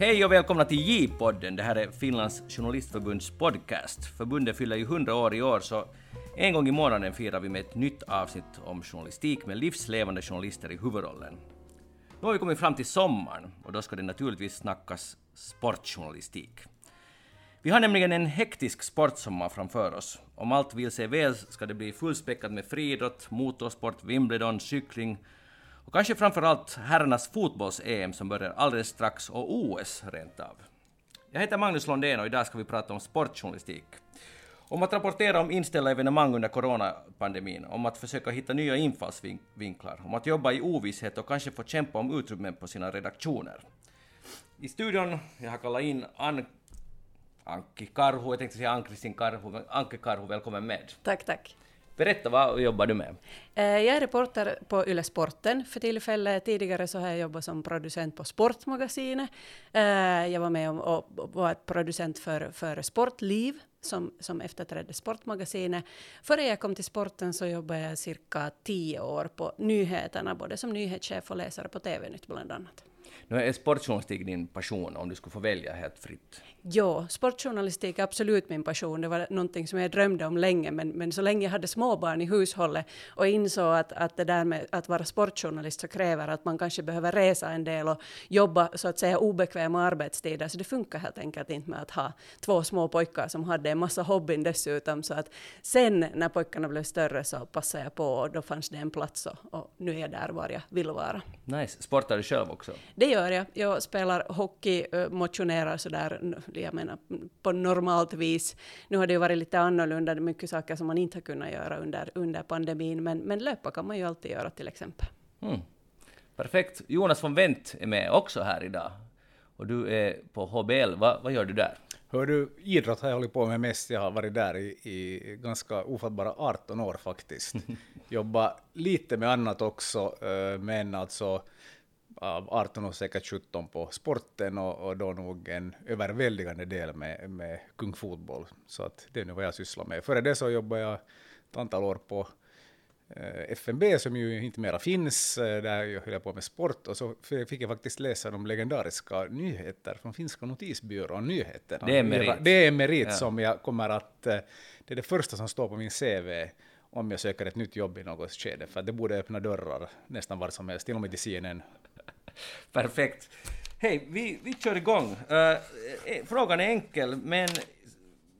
Hej och välkomna till J-podden. Det här är Finlands journalistförbunds podcast. Förbundet fyller ju 100 år i år, så en gång i månaden firar vi med ett nytt avsnitt om journalistik med livslevande journalister i huvudrollen. Nu har vi kommit fram till sommaren och då ska det naturligtvis snackas sportjournalistik. Vi har nämligen en hektisk sportsommar framför oss. Om allt vill sig väl ska det bli fullspäckat med friidrott, motorsport, Wimbledon, cykling och kanske framför allt herrarnas fotbolls-EM som börjar alldeles strax och OS rent av. Jag heter Magnus Londén och idag ska vi prata om sportjournalistik. Om att rapportera om inställda evenemang under coronapandemin, om att försöka hitta nya infallsvinklar, om att jobba i ovisshet och kanske få kämpa om utrymmen på sina redaktioner. I studion, jag har kallat in Ann Anki Karhu, jag tänkte säga Ann-Kristin Karhu, men Anke Karhu, välkommen med. Tack, tack. Berätta, vad jobbar du med? Eh, jag är reporter på Yle Sporten för tillfället. Tidigare så har jag jobbat som producent på Sportmagasinet. Eh, jag var med om och var producent för, för Sportliv som, som efterträdde Sportmagasinet. Före jag kom till sporten så jobbade jag cirka tio år på nyheterna, både som nyhetschef och läsare på TV-nytt bland annat. Nu är sportjournalistik din passion, om du skulle få välja helt fritt? Ja, sportjournalistik är absolut min passion. Det var någonting som jag drömde om länge, men, men så länge jag hade småbarn i hushållet och insåg att, att det där med att vara sportjournalist så kräver att man kanske behöver resa en del och jobba så att säga obekväma arbetstider, så det funkar helt enkelt inte med att ha två små pojkar som hade en massa hobbyn dessutom, så att sen när pojkarna blev större så passade jag på och då fanns det en plats och, och nu är jag där var jag vill vara. Nice. Sportar du själv också? Det gör jag. Jag spelar hockey, motionerar sådär jag menar, på normalt vis. Nu har det ju varit lite annorlunda, mycket saker som man inte har kunnat göra under, under pandemin, men, men löpa kan man ju alltid göra till exempel. Mm. Perfekt. Jonas von Wendt är med också här idag. Och du är på HBL. Va, vad gör du där? Hör du, idrott har jag hållit på med mest. Jag har varit där i, i ganska ofattbara 18 år faktiskt. Jobbat lite med annat också, eh, men alltså av 18 och säkert 17 på sporten och, och då nog en överväldigande del med, med kung fotboll. Så att det är nu vad jag sysslar med. Före det så jobbade jag ett antal år på eh, FNB som ju inte mera finns, eh, där jag höll på med sport och så fick jag faktiskt läsa de legendariska nyheter från finska notisbyrån, nyheterna. Det är merit. Det är merit ja. som jag kommer att, eh, det är det första som står på min CV om jag söker ett nytt jobb i något skede, för det borde öppna dörrar nästan var som helst, till och med till CNN Perfekt. Hej, vi, vi kör igång. Uh, frågan är enkel, men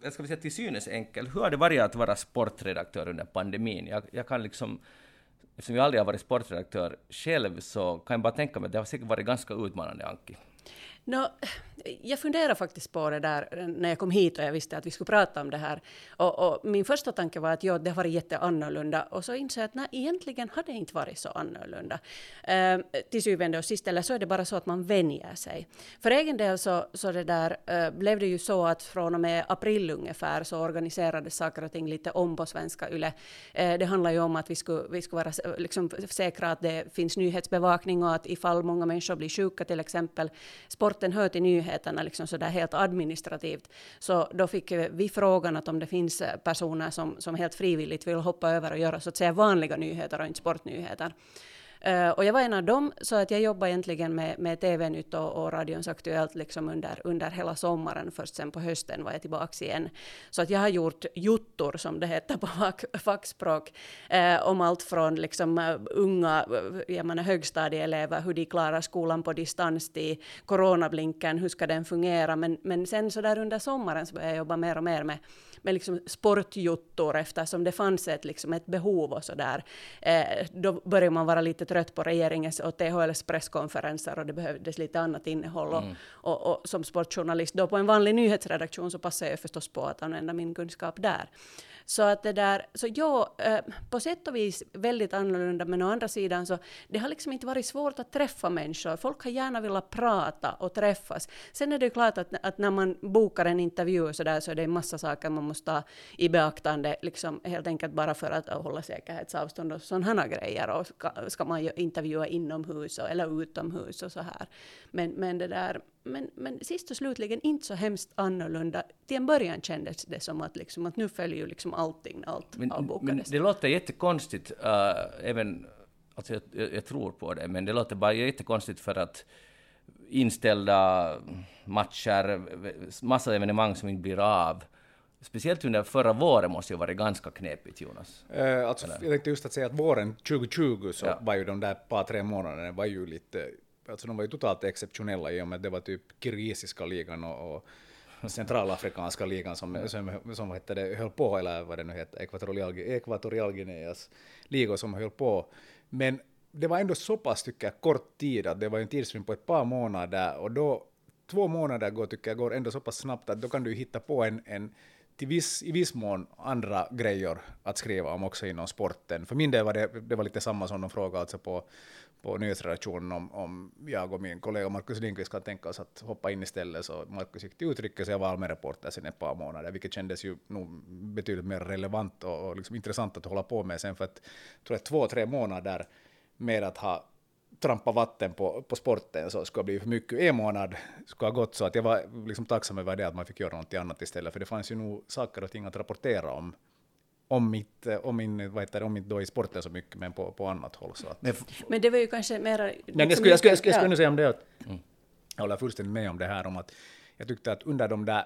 jag ska säga till synes enkel. Hur har det varit att vara sportredaktör under pandemin? Jag, jag kan liksom, eftersom jag aldrig har varit sportredaktör själv, så kan jag bara tänka mig att det har säkert varit ganska utmanande, Anki. No, jag funderade faktiskt på det där när jag kom hit och jag visste att vi skulle prata om det här. Och, och min första tanke var att ja, det har varit jätteannorlunda. Och så insåg jag att nej, egentligen har det inte varit så annorlunda. Eh, till syvende och sist, eller så är det bara så att man vänjer sig. För egen del så, så det där, eh, blev det ju så att från och med april ungefär så organiserades saker och ting lite om på Svenska Yle. Eh, det handlar ju om att vi skulle, vi skulle vara liksom, säkra att det finns nyhetsbevakning och att ifall många människor blir sjuka till exempel, sporten hör till nyheterna myndigheterna liksom så där helt administrativt. Så då fick vi frågan att om det finns personer som, som helt frivilligt vill hoppa över och göra så att säga vanliga nyheter och inte sportnyheter. Uh, och jag var en av dem, så att jag jobbade egentligen med, med TV-nytt och, och radions Aktuellt liksom under, under hela sommaren. Först sen på hösten var jag tillbaka igen. Så att jag har gjort juttor, som det heter på fackspråk, uh, om allt från liksom, uh, unga jag menar, högstadieelever, hur de klarar skolan på distans, till coronablinken, hur ska den fungera. Men, men sen så där under sommaren så började jag jobba mer och mer med med liksom sportjuttor eftersom det fanns ett, liksom ett behov och sådär. Eh, då började man vara lite trött på regeringens och THLs presskonferenser och det behövdes lite annat innehåll. Mm. Och, och, som sportjournalist då på en vanlig nyhetsredaktion så passade jag förstås på att använda min kunskap där. Så att det där, så ja, eh, på sätt och vis väldigt annorlunda, men å andra sidan så det har liksom inte varit svårt att träffa människor. Folk har gärna velat prata och träffas. Sen är det ju klart att, att när man bokar en intervju så där så är det en massa saker man måste ta i beaktande, liksom helt enkelt bara för att hålla säkerhetsavstånd och sådana grejer. Och ska, ska man ju intervjua inomhus eller utomhus och så här. Men, men det där, men, men sist och slutligen inte så hemskt annorlunda. Till en början kändes det som att, liksom, att nu följer ju liksom allting allt men, avbokades. Men det låter jättekonstigt, uh, även, alltså jag, jag, jag, tror på det, men det låter bara jättekonstigt för att inställda matcher, massa evenemang som inte blir av. Speciellt under förra våren måste ju varit ganska knepigt, Jonas. Eh, alltså, jag tänkte just att säga att våren 2020 så ja. var ju de där par, tre månaderna var ju lite, alltså de var ju totalt exceptionella i och med att det var typ kirgisiska ligan och, och centralafrikanska ligan som, som, som hette det, höll på, eller vad det nu heter, Ekvatorialguineas ligor som höll på. Men det var ändå så pass, tycker jag, kort tid att det var en tidsrymd på ett par månader och då, två månader går, tycker jag, går ändå så pass snabbt att då kan du hitta på en, en till viss, i viss mån andra grejer att skriva om också inom sporten. För min del var det, det var lite samma som de frågade alltså på, på nyhetsredaktionen om, om jag och min kollega Markus Lindqvist kan tänka oss att hoppa in istället. Så Markus gick till uttrycket så jag var allmän reporter sen ett par månader, vilket kändes ju nog betydligt mer relevant och, och liksom intressant att hålla på med sen för att tror att två, tre månader med att ha trampa vatten på, på sporten så skulle det bli för mycket. En månad skulle ha gått så att jag var liksom tacksam över det att man fick göra något annat istället, för det fanns ju nog saker och ting att rapportera om om mitt, om min, vad heter det, om inte då i sporten så mycket, men på, på annat håll. Så att. Men, men det var ju kanske mera... Nej, jag skulle, jag skulle, jag skulle, jag skulle säga om det att mm. jag håller fullständigt med om det här om att jag tyckte att under de där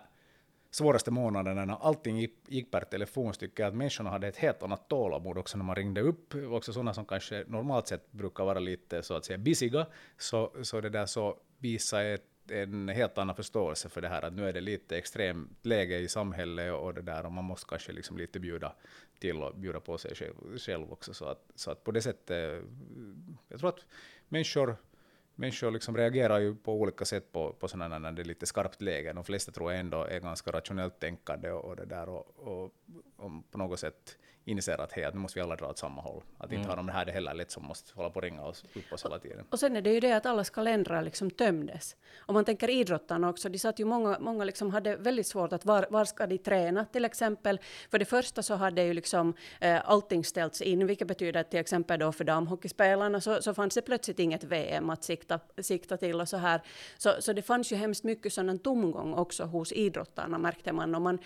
svåraste månaderna när allting gick per telefon tycker jag att människorna hade ett helt annat tålamod också när man ringde upp, också sådana som kanske normalt sett brukar vara lite så att säga busiga, så, så det där så visar ett en helt annan förståelse för det här att nu är det lite extremt läge i samhället och det där och man måste kanske liksom lite bjuda till och bjuda på sig själv också. Så att, så att på det sättet eh, jag tror att människor människor liksom reagerar ju på olika sätt på, på sådana när det är lite skarpt läge. De flesta tror jag ändå är ganska rationellt tänkande och, och det där och, och, och på något sätt inser att hej, nu måste vi alla dra åt samma håll. Att inte mm. ha de här det heller lätt som måste hålla på och ringa oss upp oss hela tiden. Och sen är det ju det att allas kalendrar liksom tömdes. Om man tänker idrottarna också, de satt ju många, många liksom hade väldigt svårt att var, var ska de träna till exempel. För det första så hade ju liksom eh, allting ställts in, vilket betyder att till exempel då för damhockeyspelarna så, så fanns det plötsligt inget VM att sikta, sikta till och så här. Så, så det fanns ju hemskt mycket sådan tomgång också hos idrottarna märkte man. Och, man,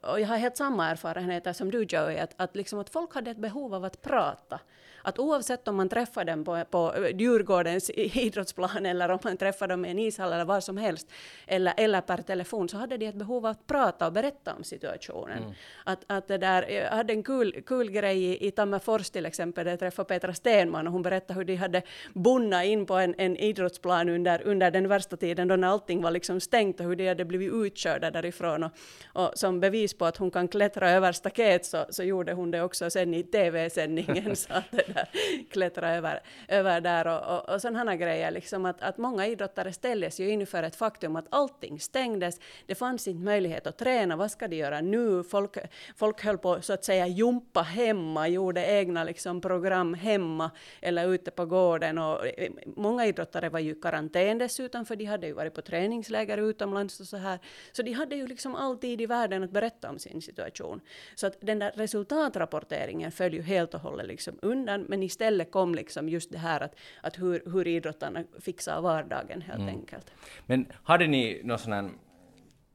och jag har helt samma erfarenheter som du Joey, att, liksom att folk hade ett behov av att prata. Att oavsett om man träffar dem på, på Djurgårdens idrottsplan eller om man träffar dem i en ishall eller var som helst, eller, eller per telefon, så hade de ett behov av att prata och berätta om situationen. Mm. Att, att det där, jag hade en kul, kul grej i, i Tammerfors till exempel, där jag träffade Petra Stenman och hon berättade hur de hade bunnat in på en, en idrottsplan under, under den värsta tiden då när allting var liksom stängt och hur de hade blivit utkörda därifrån. Och, och som bevis på att hon kan klättra över staket så, så gjorde hon det också sen i tv-sändningen. så att det där, klättra över, över där och, och, och sådana grejer. Liksom att, att många idrottare ställdes ju inför ett faktum att allting stängdes. Det fanns inte möjlighet att träna. Vad ska de göra nu? Folk, folk höll på så att säga jumpa hemma, gjorde egna liksom, program hemma eller ute på gården. Och eh, många idrottare var ju i karantän dessutom, för de hade ju varit på träningsläger utomlands och så här. Så de hade ju liksom all tid i världen att berätta om sin situation. Så att den där resultatrapporteringen föll ju helt och hållet liksom undan men istället kom liksom just det här att, att hur, hur idrottarna fixar vardagen helt mm. enkelt. Men hade ni någon sån här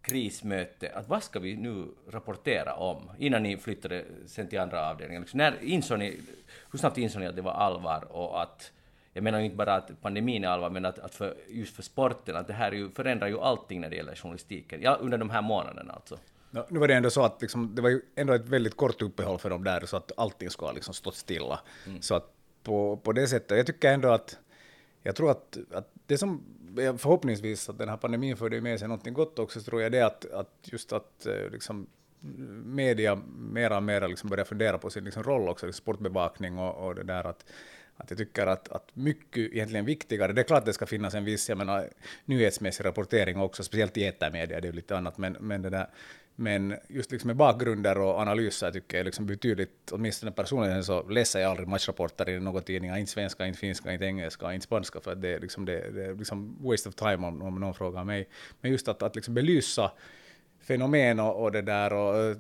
krismöte, att vad ska vi nu rapportera om innan ni flyttade sen till andra avdelningen? Liksom, när insåg ni, hur snabbt insåg ni att det var allvar och att jag menar inte bara att pandemin är allvar, men att, att för, just för sporten, att det här ju, förändrar ju allting när det gäller journalistiken, ja, under de här månaderna alltså. Nu var det ändå så att liksom, det var ändå ett väldigt kort uppehåll för dem där, så att allting skulle ha liksom stått stilla. Mm. Så att på, på det sättet, jag tycker ändå att, jag tror att, att det som förhoppningsvis att den här pandemin förde med sig någonting gott också, så tror jag det att, att just att eh, liksom, media mera och mera liksom börjar fundera på sin liksom roll också, liksom sportbevakning och, och det där att att jag tycker att, att mycket egentligen viktigare, det är klart att det ska finnas en viss jag menar, nyhetsmässig rapportering också, speciellt i etermedia, det är lite annat, men, men det där men just liksom med bakgrunder och analyser tycker jag liksom betydligt, åtminstone personligen så läser jag aldrig matchrapporter i några tidningar, inte svenska, inte finska, inte engelska, inte spanska, för det är liksom, det, det är liksom waste of time om, om någon frågar mig. Men just att, att liksom belysa fenomen och, och det där och eh,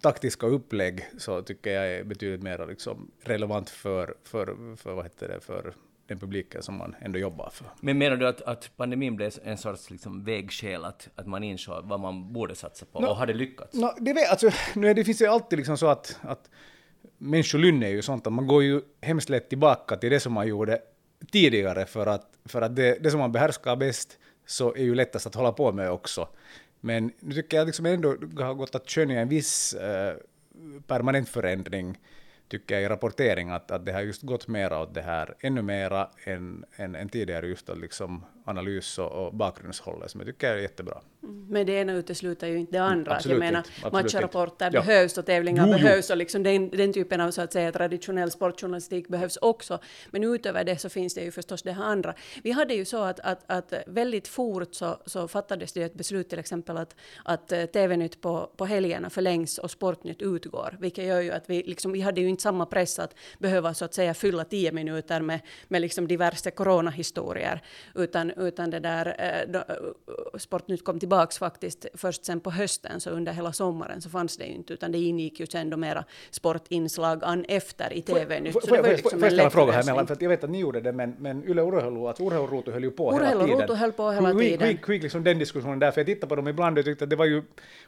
taktiska upplägg så tycker jag är betydligt mer liksom relevant för, för, för, vad heter det, för den publiken som man ändå jobbar för. Men menar du att, att pandemin blev en sorts liksom vägskäl, att, att man insåg vad man borde satsa på, no, och har det lyckats? No, det, vet, alltså, nu det finns ju alltid liksom så att, att människolynne är ju sånt att man går ju hemskt lätt tillbaka till det som man gjorde tidigare för att för att det, det som man behärskar bäst så är ju lättast att hålla på med också. Men nu tycker jag liksom ändå har gått att skönja en viss eh, permanent förändring tycker jag i rapportering att, att det har just gått mera åt det här, ännu mera än, än, än tidigare just att liksom analys och, och bakgrundshållet som jag tycker är jättebra. Mm. Men det ena utesluter ju inte det andra. Absolut jag menar, inte, matchrapporter Ja. behövs och tävlingar Jo, jo. behövs och liksom den, den typen av så att säga traditionell sportjournalistik behövs också. Men utöver det så finns det ju förstås det här andra. Vi hade ju så att, att, att väldigt fort så, så fattades det ett beslut till exempel att, att eh, TV-nytt på, på helgerna förlängs och Sportnytt utgår. Vilket gör ju att vi, liksom, vi hade ju inte samma press att behöva så att säga fylla tio minuter med, med liksom diverse coronahistorier. Utan, utan det där, eh, eh, Sportnytt kom tillbaks faktiskt först sen på hösten, så under hela sommaren så fanns det ju inte, utan det ingick ju sen då mera sportinslag an efter i Så det får- får- liksom jag en ställa en lätt fråga här mellan, för att jag vet att ni gjorde det, men, men Yle Urheilu, alltså Urheiluruutu höll ju på hela Urheiluruutu tiden. höll på hela tiden. Hur gick- gick liksom den diskussionen där? För jag tittade på dem ibland och tyckte att det var ju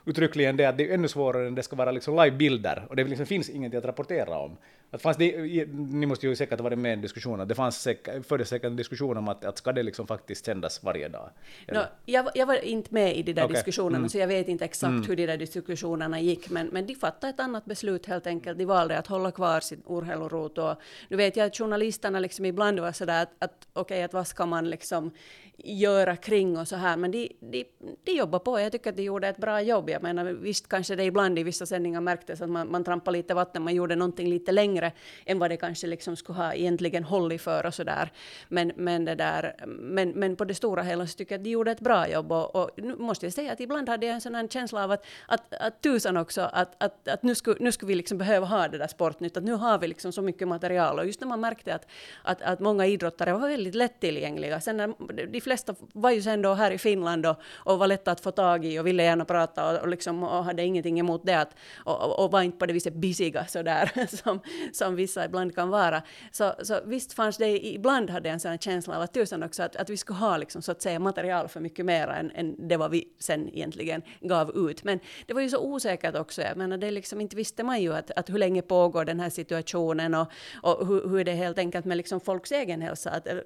uttryckligen det att det är ännu svårare än det ska vara liksom live-bilder och det liksom finns ingenting att rapportera om. Att fanns det, ni måste ju säkert ha varit med i en diskussion, det fanns säkert, fördes säkert en diskussion om att, att ska det liksom faktiskt sändas varje dag? No, jag, var- jag var inte med i de där Okej. diskussionerna, Mm. så jag vet inte exakt hur de där diskussionerna gick, men, men de fattade ett annat beslut helt enkelt. De valde att hålla kvar sin urheilurot. Och nu vet jag att journalisterna liksom ibland var sådär att, att okej, att vad ska man liksom göra kring och så här, men de, de, de jobbar på. Jag tycker att de gjorde ett bra jobb. Jag menar, visst kanske det ibland i vissa sändningar märktes att man, man trampade lite vatten, man gjorde någonting lite längre än vad det kanske liksom skulle ha egentligen hållit för och så där. Men, men, det där, men, men på det stora hela så tycker jag att de gjorde ett bra jobb och, och nu måste jag säga att ibland hade jag en sån här känsla av att, att, att tusan också, att, att, att nu, skulle, nu skulle vi liksom behöva ha det där sportnytt, att nu har vi liksom så mycket material och just när man märkte att, att, att många idrottare var väldigt lättillgängliga. Sen när, de flesta var ju sen då här i Finland och, och var lätta att få tag i och ville gärna prata och, och, liksom, och hade ingenting emot det att, och, och, och var inte på det viset busiga sådär som, som vissa ibland kan vara. Så, så visst fanns det, ibland hade jag en sån känsla av att tusan också att, att vi skulle ha liksom, så att säga material för mycket mer än, än det vad vi sen egentligen gav ut. Men det var ju så osäkert också. Jag menar, det liksom, inte visste man ju att, att hur länge pågår den här situationen och, och hur, hur det helt enkelt med liksom folks egen hälsa. Att, eh,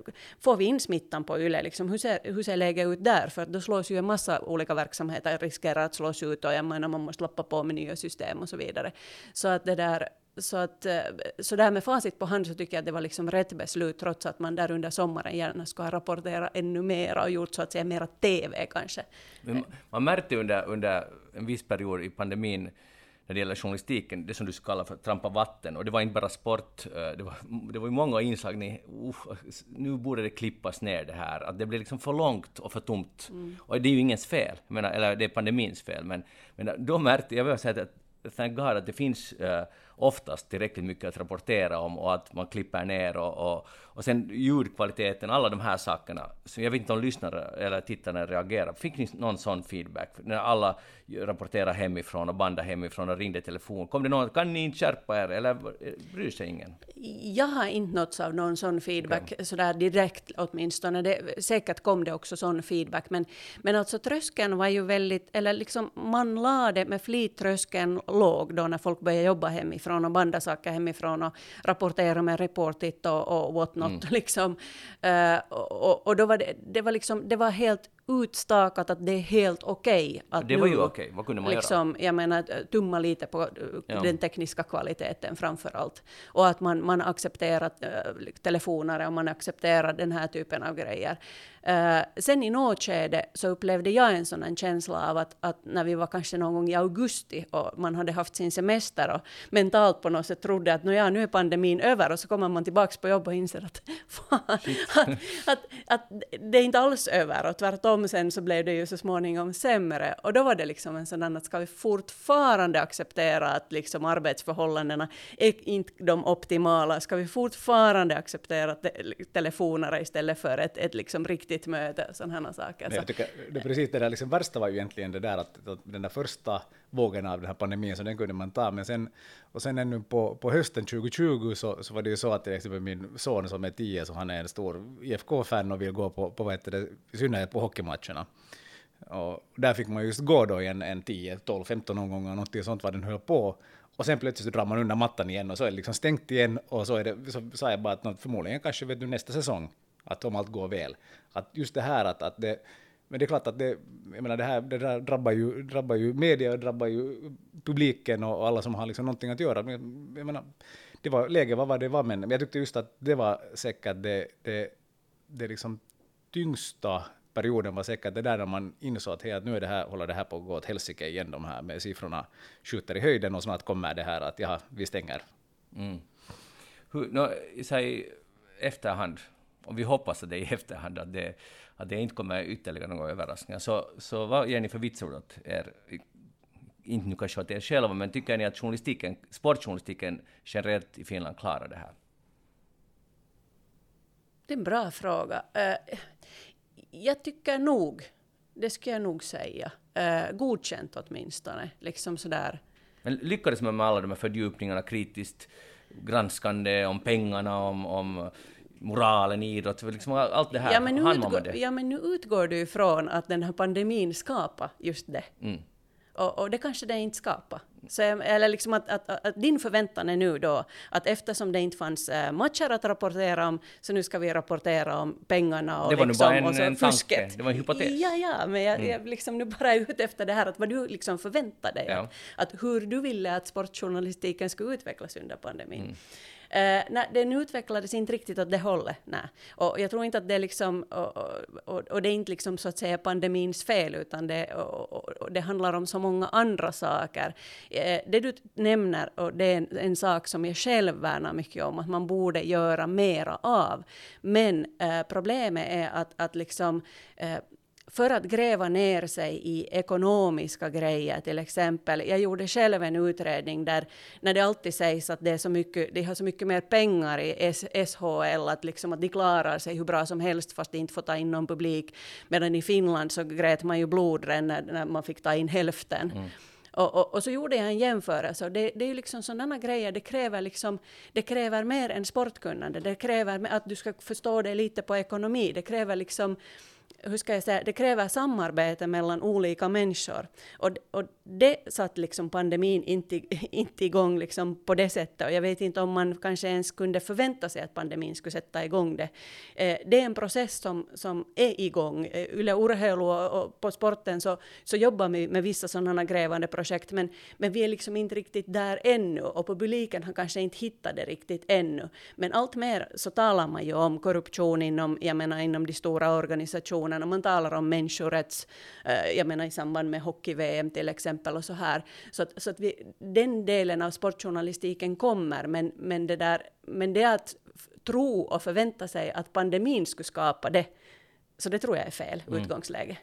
får vi in smittan på YLE? Liksom, hur, ser, hur ser läget ut där? För då slås ju en massa olika verksamheter riskerar att slås ut och jag menar, man måste lappa på med nya system och så vidare. Så att det där så, att, eh, så där med facit på hand så tycker jag att det var liksom rätt beslut trots att man där under sommaren gärna ska ha rapporterat ännu mer och gjort så att säga mera TV kanske. Men man märkte under, under en viss period i pandemin när det gäller journalistiken, det som du kallar för trampa vatten, och det var inte bara sport, eh, det var, det var ju många inslag, ni, uff, nu borde det klippas ner det här, att det blev liksom för långt och för tomt. Och det är ju ingens fel, menar, eller det är pandemins fel, men, men då märkte jag, vill säga att thank God att det finns uh, oftast tillräckligt mycket att rapportera om och att man klipper ner och, och, och sen ljudkvaliteten, alla de här sakerna. Så jag vet inte om lyssnare eller tittare reagerar. Fick ni någon sån feedback? När alla rapporterar hemifrån och bandade hemifrån och ringde telefon. Kom det någon, kan ni inte skärpa er? Eller bryr sig ingen? Jag har inte nåtts av någon sån feedback sådär direkt åtminstone. Det, säkert kom det också sån feedback. Men, men alltså tröskeln var ju väldigt, eller liksom man lade med flit tröskeln låg då när folk började jobba hemifrån och banda saker hemifrån och rapportera med Reportit och, och what not. Mm. Liksom. Uh, och, och då var det, det var liksom, det var helt utstakat att det är helt okej. Okay det var ju okej, okay. vad kunde man liksom, göra? Jag menar, tumma lite på ja. den tekniska kvaliteten framför allt. Och att man, man accepterar äh, telefoner och man accepterar den här typen av grejer. Uh, sen i något skede så upplevde jag en sån en känsla av att, att när vi var kanske någon gång i augusti och man hade haft sin semester och mentalt på något sätt trodde att ja, nu är pandemin över och så kommer man tillbaks på jobb och inser att, fan, att, att, att, det är inte alls över och tvärtom sen så blev det ju så småningom sämre. Och då var det liksom en sån att ska vi fortfarande acceptera att liksom arbetsförhållandena är inte de optimala, ska vi fortfarande acceptera te telefoner istället för ett, ett liksom riktigt möte? Och sådana saker. Nej, jag tycker, det, precis det där liksom värsta var ju egentligen det där att, att den där första vågen av den här pandemin, så den kunde man ta, men sen, och sen ännu på, på hösten 2020 så, så var det ju så att till exempel min son som är tio, så han är en stor IFK-fan och vill gå på, på vad heter det, i synnerhet på hockeymatcherna. Och där fick man just gå då i en, en 10, 12, 15 omgångar, någonting sånt vad den höll på. Och sen plötsligt drar man undan mattan igen och så är det liksom stängt igen och så är det, så sa jag bara att förmodligen kanske vet du nästa säsong att om allt går väl. Att just det här att, att det, men det är klart att det, jag menar det här det där drabbar ju, drabbar ju media, drabbar ju publiken och, alla som har liksom någonting att göra. Men, jag menar, det var, läget var vad det var, men jag tyckte just att det var säkert det, det, det liksom tyngsta perioden var säkert det där när man insåg att, hey, att nu är det här, håller det här på att gå åt helsike igen, de här med siffrorna skjuter i höjden och snart kommer det här att ja, vi stänger. Mm. Hur, no, säg efterhand, om vi hoppas att det är i efterhand, att det, att det inte kommer ytterligare några överraskningar, så, så vad ger ni för vitsord åt er inte nu kanske åt er själva, men tycker ni att journalistiken, sportjournalistiken generellt i Finland klarar det här? Det är en bra fråga. Uh, jag tycker nog, det skulle jag nog säga, uh, godkänt åtminstone. Liksom sådär. Men lyckades man med alla de här fördjupningarna, kritiskt granskande om pengarna, om, om moralen i idrott, liksom allt det här, ja, men nu utgår, det? Ja, men nu utgår du ifrån att den här pandemin skapar just det. Mm. Och, och, det kanske det inte skapar. Så, eller liksom att, att, att, att, din förväntan är nu då att eftersom det inte fanns äh, matcher att rapportera om, så nu ska vi rapportera om pengarna och, det var liksom, bara en, en fusket. Tanke. Det var en hypotes. Ja, ja, men jag, mm. jag liksom nu bara är ute efter det här att vad du liksom förväntar dig. Ja. Att, att, hur du ville att sportjournalistiken skulle utvecklas under pandemin. Mm. Eh, Nej, den utvecklades inte riktigt åt det hållet. Nej. Och jag tror inte att det är liksom, och, och, och, det är inte liksom så att säga pandemins fel, utan det, och, det handlar om så många andra saker. Eh, det du nämner, och det är en, en, sak som jag själv värnar mycket om, att man borde göra mera av. Men eh, problemet är att, att liksom för att gräva ner sig i ekonomiska grejer till exempel. Jag gjorde själv en utredning där när det alltid sägs att det är så mycket, de har så mycket mer pengar i SHL att, liksom att de klarar sig hur bra som helst fast de inte får ta in någon publik. Medan i Finland så grät man ju blodren när, när man fick ta in hälften. Mm. Och, och, och, så gjorde jag en jämförelse. Det, det är ju liksom sådana grejer, det kräver, liksom, det kräver mer än sportkunnande. Det kräver att du ska förstå dig lite på ekonomi. Det kräver liksom hur ska jag säga, det kräver samarbete mellan olika människor. Och, och det satt liksom pandemin inte, inte igång liksom på det sättet. Och jag vet inte om man kanske ens kunde förvänta sig att pandemin skulle sätta igång det. Eh, det är en process som, som är igång. Eh, Yle Urheilu och, och på sporten så, så jobbar vi med vissa sådana grävande projekt, men, men vi är liksom inte riktigt där ännu. Och publiken har kanske inte hittat det riktigt ännu. Men allt mer så talar man ju om korruption inom, jag menar, inom de stora organisationerna organisationerna. Man talar om människorätts, eh, jag menar i samband med hockey-VM till exempel och så här. Så att, så att vi, den delen av sportjournalistiken kommer, men, men, det där, men det att tro och förvänta sig att pandemin skulle skapa det, så det tror jag är fel mm. utgångsläge.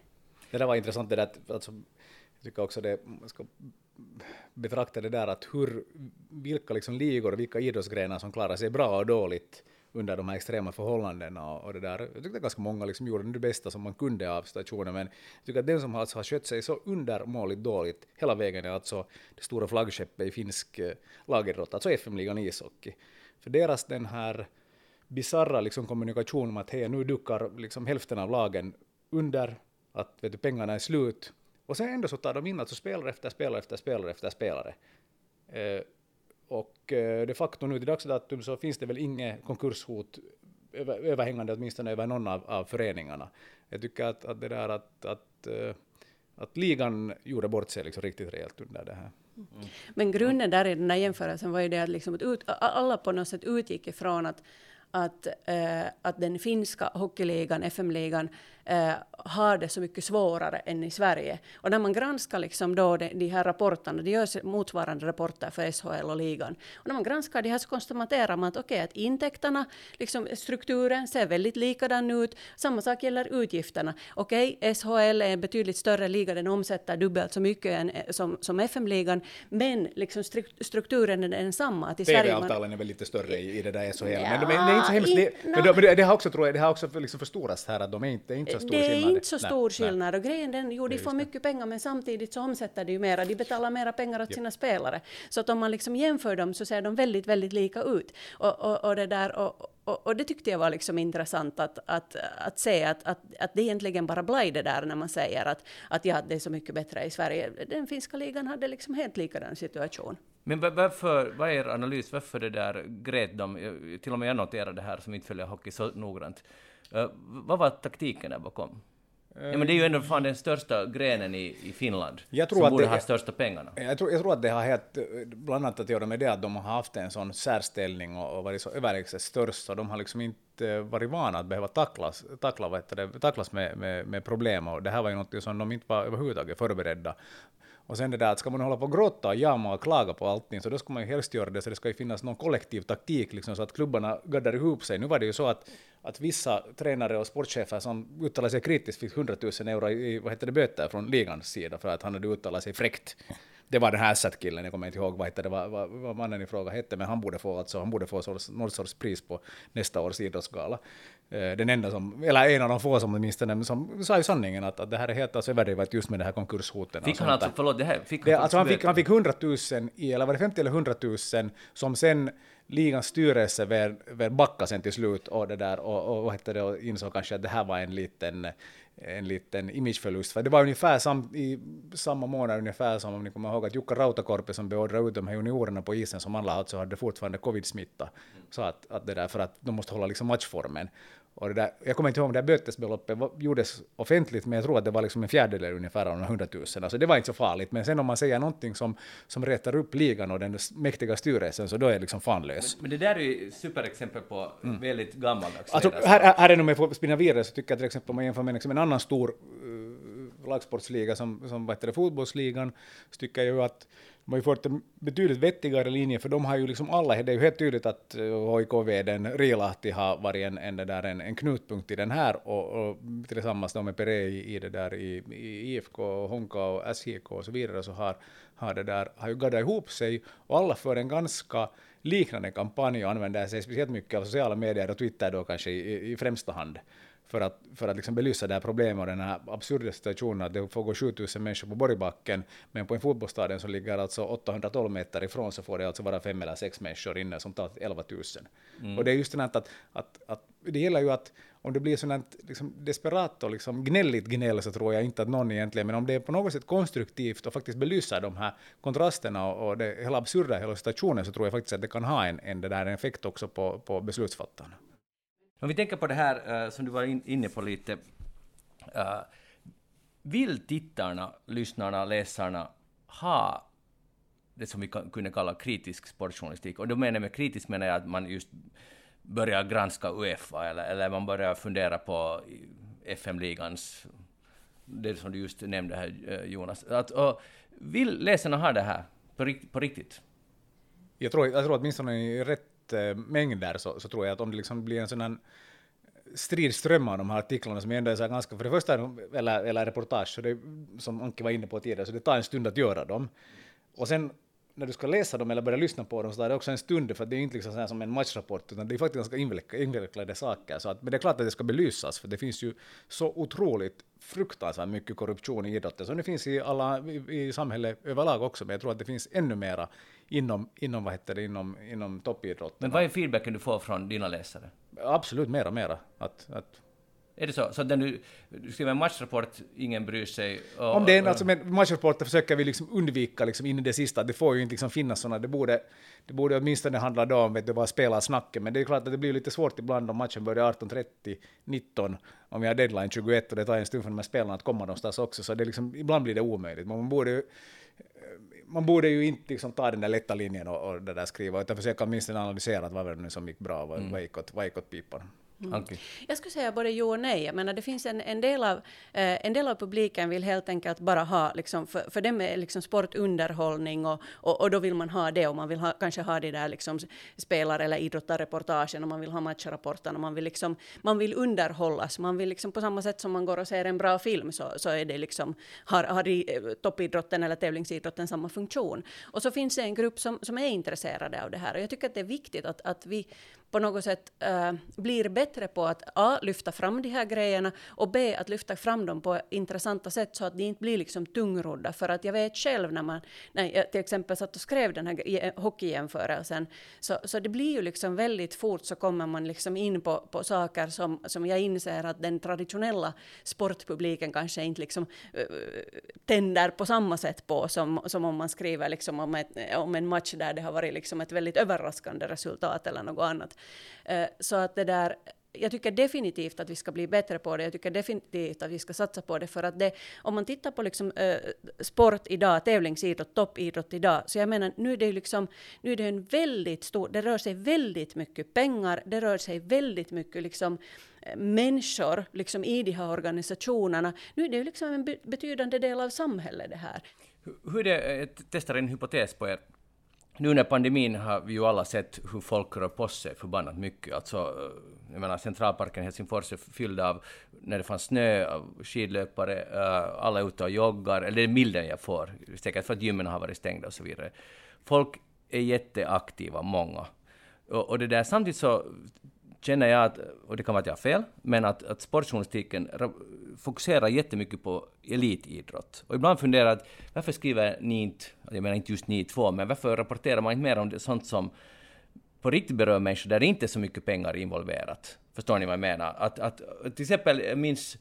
Det där var intressant det där, alltså, jag tycker också det, man ska betrakta det där att hur, vilka liksom ligor och vilka idrottsgrenar som klarar sig bra och dåligt under de här extrema förhållandena och, och det där. Jag tyckte ganska många liksom gjorde det bästa som man kunde av situationen, men jag tycker att den som alltså har skött sig så undermåligt dåligt hela vägen är alltså det stora flaggskeppet i finsk eh, lagidrott, alltså FM-ligan ishockey. För deras den här bisarra liksom kommunikation om att hej, nu duckar liksom hälften av lagen under, att vet du, pengarna är slut, och sen ändå så tar de in alltså spelare efter spelare efter spelare efter spelare. Eh, och eh, de facto nu till dags datum så finns det väl inget konkurshot över, överhängande åtminstone över någon av, av föreningarna. Jag tycker att, att det där att, att, eh, att ligan gjorde bort sig liksom riktigt rejält under det här. Mm. Men grunden där i den här jämförelsen var ju det att, liksom att ut, alla på något sätt utgick ifrån att, att, eh, att den finska hockeyligan, FM-ligan, eh, har det så mycket svårare än i Sverige. Och när man granskar liksom då de, de här rapporterna, det görs motsvarande rapporter för SHL och ligan, och när man granskar de här så konstaterar man att okej, okay, att intäkterna, liksom strukturen ser väldigt likadan ut, samma sak gäller utgifterna. Okej, okay, SHL är en betydligt större liga, den omsätter dubbelt så mycket än, eh, som, som FM-ligan, men liksom strukturen är densamma. TV-avtalen är väl lite större i, i det där SHL, ja, men de är, det är inte så hemskt, det, men, de, men det, har också, tror jag, det har också liksom förstorats här, att de är inte, inte så stor det är skillnad. inte så stor nej, skillnad. Nej. Och grejen den, jo, de får mycket pengar, men samtidigt så omsätter de ju mera. De betalar mera pengar åt ja. sina spelare. Så att om man liksom jämför dem så ser de väldigt, väldigt lika ut. Och, och, och det där, och, och, och, det tyckte jag var liksom intressant att, att, att se att, att, att det egentligen bara blaj det där när man säger att, att ja, det är så mycket bättre i Sverige. Den finska ligan hade liksom helt likadan situation. Men varför, vad är er analys, varför det där grät de, till och med jag noterade det här som inte följer hockey så noggrant, Uh, vad var taktiken där bakom? Ja, men det är ju ändå fan den största grenen i, i Finland, jag tror som att borde det, ha största pengarna. Jag tror, jag tror att det har helt, bland annat att göra med det att de har haft en sån särställning och, och varit så överlägset störst, så de har liksom inte varit vana att behöva tacklas, tackla, vad det, tacklas med, med, med problem, och det här var ju något som de inte var överhuvudtaget förberedda och sen det där att ska man hålla på och gråta och jama och klaga på allting så då ska man ju helst göra det så det ska ju finnas någon kollektiv taktik liksom så att klubbarna gaddar ihop sig. Nu var det ju så att, att vissa tränare och sportchefer som uttalade sig kritiskt fick 100 000 euro i vad heter det, böter från ligans sida för att han hade uttalat sig fräckt det var den här Assat-killen, jag kommer inte ihåg vad, det var, vad, vad mannen i fråga hette, men han borde få, alltså, han borde få någon sorts pris på nästa års idrottsgala. Eh, den enda som, eller en av de få som åtminstone, som sa ju sanningen att, att det här är helt alltså överdrivet just med det här konkurshoten. Fick han alltså, förlåt, det här, fick han, det, alltså han, fick, han fick 100 000 i, eller var det 50 eller 100 000 som sen ligans styrelse väl backa sen till slut och det där och, och, vad det, och insåg kanske att det här var en liten en liten imageförlust. För det var ungefär sam, i samma månad ungefär som om ni kommer ihåg att Jukka Rautakorpi som beordrade ut de här juniorerna på isen som alla alltså hade fortfarande covid-smitta. Så att, att det där för att de måste hålla liksom matchformen. Och det där, jag kommer inte ihåg om det där bötesbeloppet gjordes offentligt, men jag tror att det var liksom en fjärdedel ungefär av de 100 000. Alltså det var inte så farligt. Men sen om man säger någonting som, som rättar upp ligan och den mäktiga styrelsen, så då är det liksom fanlös. Men, men det där är ju superexempel på mm. väldigt gammaldags alltså, här, här är nog med att spinna vidare, så tycker jag till exempel om man jämför med liksom en annan stor lagsportsliga som, som vad heter det, fotbollsligan, så tycker jag ju att de har ju fått en betydligt vettigare linje, för de har ju liksom alla, det är ju helt tydligt att eh, HIK-vdn Rilahti har varit en, en, där, en, en knutpunkt i den här, och, och tillsammans då med Pere i, i, det där i, i IFK, Honka och SJK och så vidare, så har, har det där, har ju gaddat ihop sig, och alla för en ganska liknande kampanj och använder sig speciellt mycket av sociala medier och Twitter då kanske i, i främsta hand för att, för att liksom belysa det här problemet och den här absurda situationen att det får gå 7000 människor på Borgbacken, men på en fotbollsstadion som ligger alltså 812 meter ifrån så får det alltså vara fem eller sex människor inne som tar 11 000. Mm. Och det är just det här att, att, att, det gäller ju att om det blir sådant liksom desperat och liksom gnälligt gnäll så tror jag inte att någon egentligen, men om det är på något sätt konstruktivt och faktiskt belyser de här kontrasterna och, och det hela absurda hela situationen så tror jag faktiskt att det kan ha en, en, där, en effekt också på, på beslutsfattarna. Om vi tänker på det här uh, som du var in, inne på lite. Uh, vill tittarna, lyssnarna, läsarna ha det som vi kan, kunde kalla kritisk sportjournalistik? Och då menar jag med kritisk menar jag att man just börjar granska Uefa eller, eller man börjar fundera på FM-ligans, det som du just nämnde här eh, Jonas. Att, och, vill läsarna ha det här på, på riktigt? Jag tror, jag tror åtminstone i rätt mängder så, så tror jag att om det liksom blir en sån här stridström av de här artiklarna som ändå är så ganska, för det första, eller, eller reportage, så det, som Anki var inne på tidigare, så det tar en stund att göra dem. Och sen när du ska läsa dem eller börja lyssna på dem så tar det också en stund, för det är inte liksom så som en matchrapport, utan det är faktiskt ganska invecklade saker. Så att, men det är klart att det ska belysas, för det finns ju så otroligt fruktansvärt mycket korruption i idrotten, som det finns i, alla, i, i samhället överlag också, men jag tror att det finns ännu mera inom, inom, vad heter det, inom, inom toppidrotten. Men vad är feedbacken du får från dina läsare? Absolut mera, mera. Att, att är det så? Så när du, du skriver en matchrapport, ingen bryr sig? Och, Om det är alltså med matchrapporter försöker vi liksom undvika liksom in i det sista, det får ju inte liksom finnas sådana, det borde, det borde åtminstone handla då om vet du, vad spelarsnacket, men det är klart att det blir lite svårt ibland om matchen börjar 18.30, 19, om vi har deadline 21 och det tar en stund för de här spelarna att komma någonstans också, så det liksom, ibland blir det omöjligt. Men man borde man borde ju inte liksom ta den där lätta linjen och, och där skriva, utan försöka åtminstone analysera att vad var det nu som gick bra, vad, mm. vad gick åt, vad gick åt pipan. Mm. Jag skulle säga både jo och nej. Jag menar, det finns en, en, del av, eh, en del av publiken vill helt enkelt bara ha, liksom, för, för dem är liksom sportunderhållning och, och, och, då vill man ha det och man vill ha, kanske ha de där liksom spelar eller idrottarreportagen och man vill ha matchrapporterna. Man vill, liksom, man vill underhållas. Man vill liksom, på samma sätt som man går och ser en bra film så, så är det liksom, har, har i, eh, toppidrotten eller tävlingsidrotten samma funktion. Och så finns det en grupp som, som är intresserade av det här och jag tycker att det är viktigt att, att vi på något sätt äh, blir bättre på att A. lyfta fram de här grejerna och B. att lyfta fram dem på intressanta sätt så att de inte blir liksom tungrodda. För att jag vet själv när man, när jag till exempel satt och skrev den här eh, hockeyjämförelsen, så, så det blir ju liksom väldigt fort så kommer man liksom in på, på saker som, som jag inser att den traditionella sportpubliken kanske inte liksom äh, tänder på samma sätt på som, som om man skriver liksom om, ett, om en match där det har varit liksom ett väldigt överraskande resultat eller något annat. Eh, så att det där, jag tycker definitivt att vi ska bli bättre på det. Jag tycker definitivt att vi ska satsa på det för att det, om man tittar på liksom, eh, sport idag, tävlingsidrott, toppidrott idag, så jag menar nu är det liksom, nu är det en väldigt stor, det rör sig väldigt mycket pengar, det rör sig väldigt mycket liksom eh, människor liksom i de här organisationerna. Nu är det liksom en betydande del av samhället det här. Hur det, eh, jag testar en hypotes på er. Nu när pandemin har vi ju alla sett hur folk rör på sig förbannat mycket. Alltså, eh, jag menar, centralparken i Helsingfors är fylld av, när det fanns snö, av skidlöpare, eh, alla är ute och joggar, eller det är bilden jag får, säkert för att gymmen har varit stängda och så vidare. Folk är jätteaktiva, många. Och, och det där, samtidigt så känner jag att, och det kan vara att jag har fel, men att, att sportjournalistiken fokuserar jättemycket på elitidrott. Och ibland funderar jag att varför skriver ni inte, jag menar inte just ni två, men varför rapporterar man inte mer om det, sånt som på riktigt berör människor där det inte är så mycket pengar involverat? Förstår ni vad jag menar? Att, att, till exempel, jag minns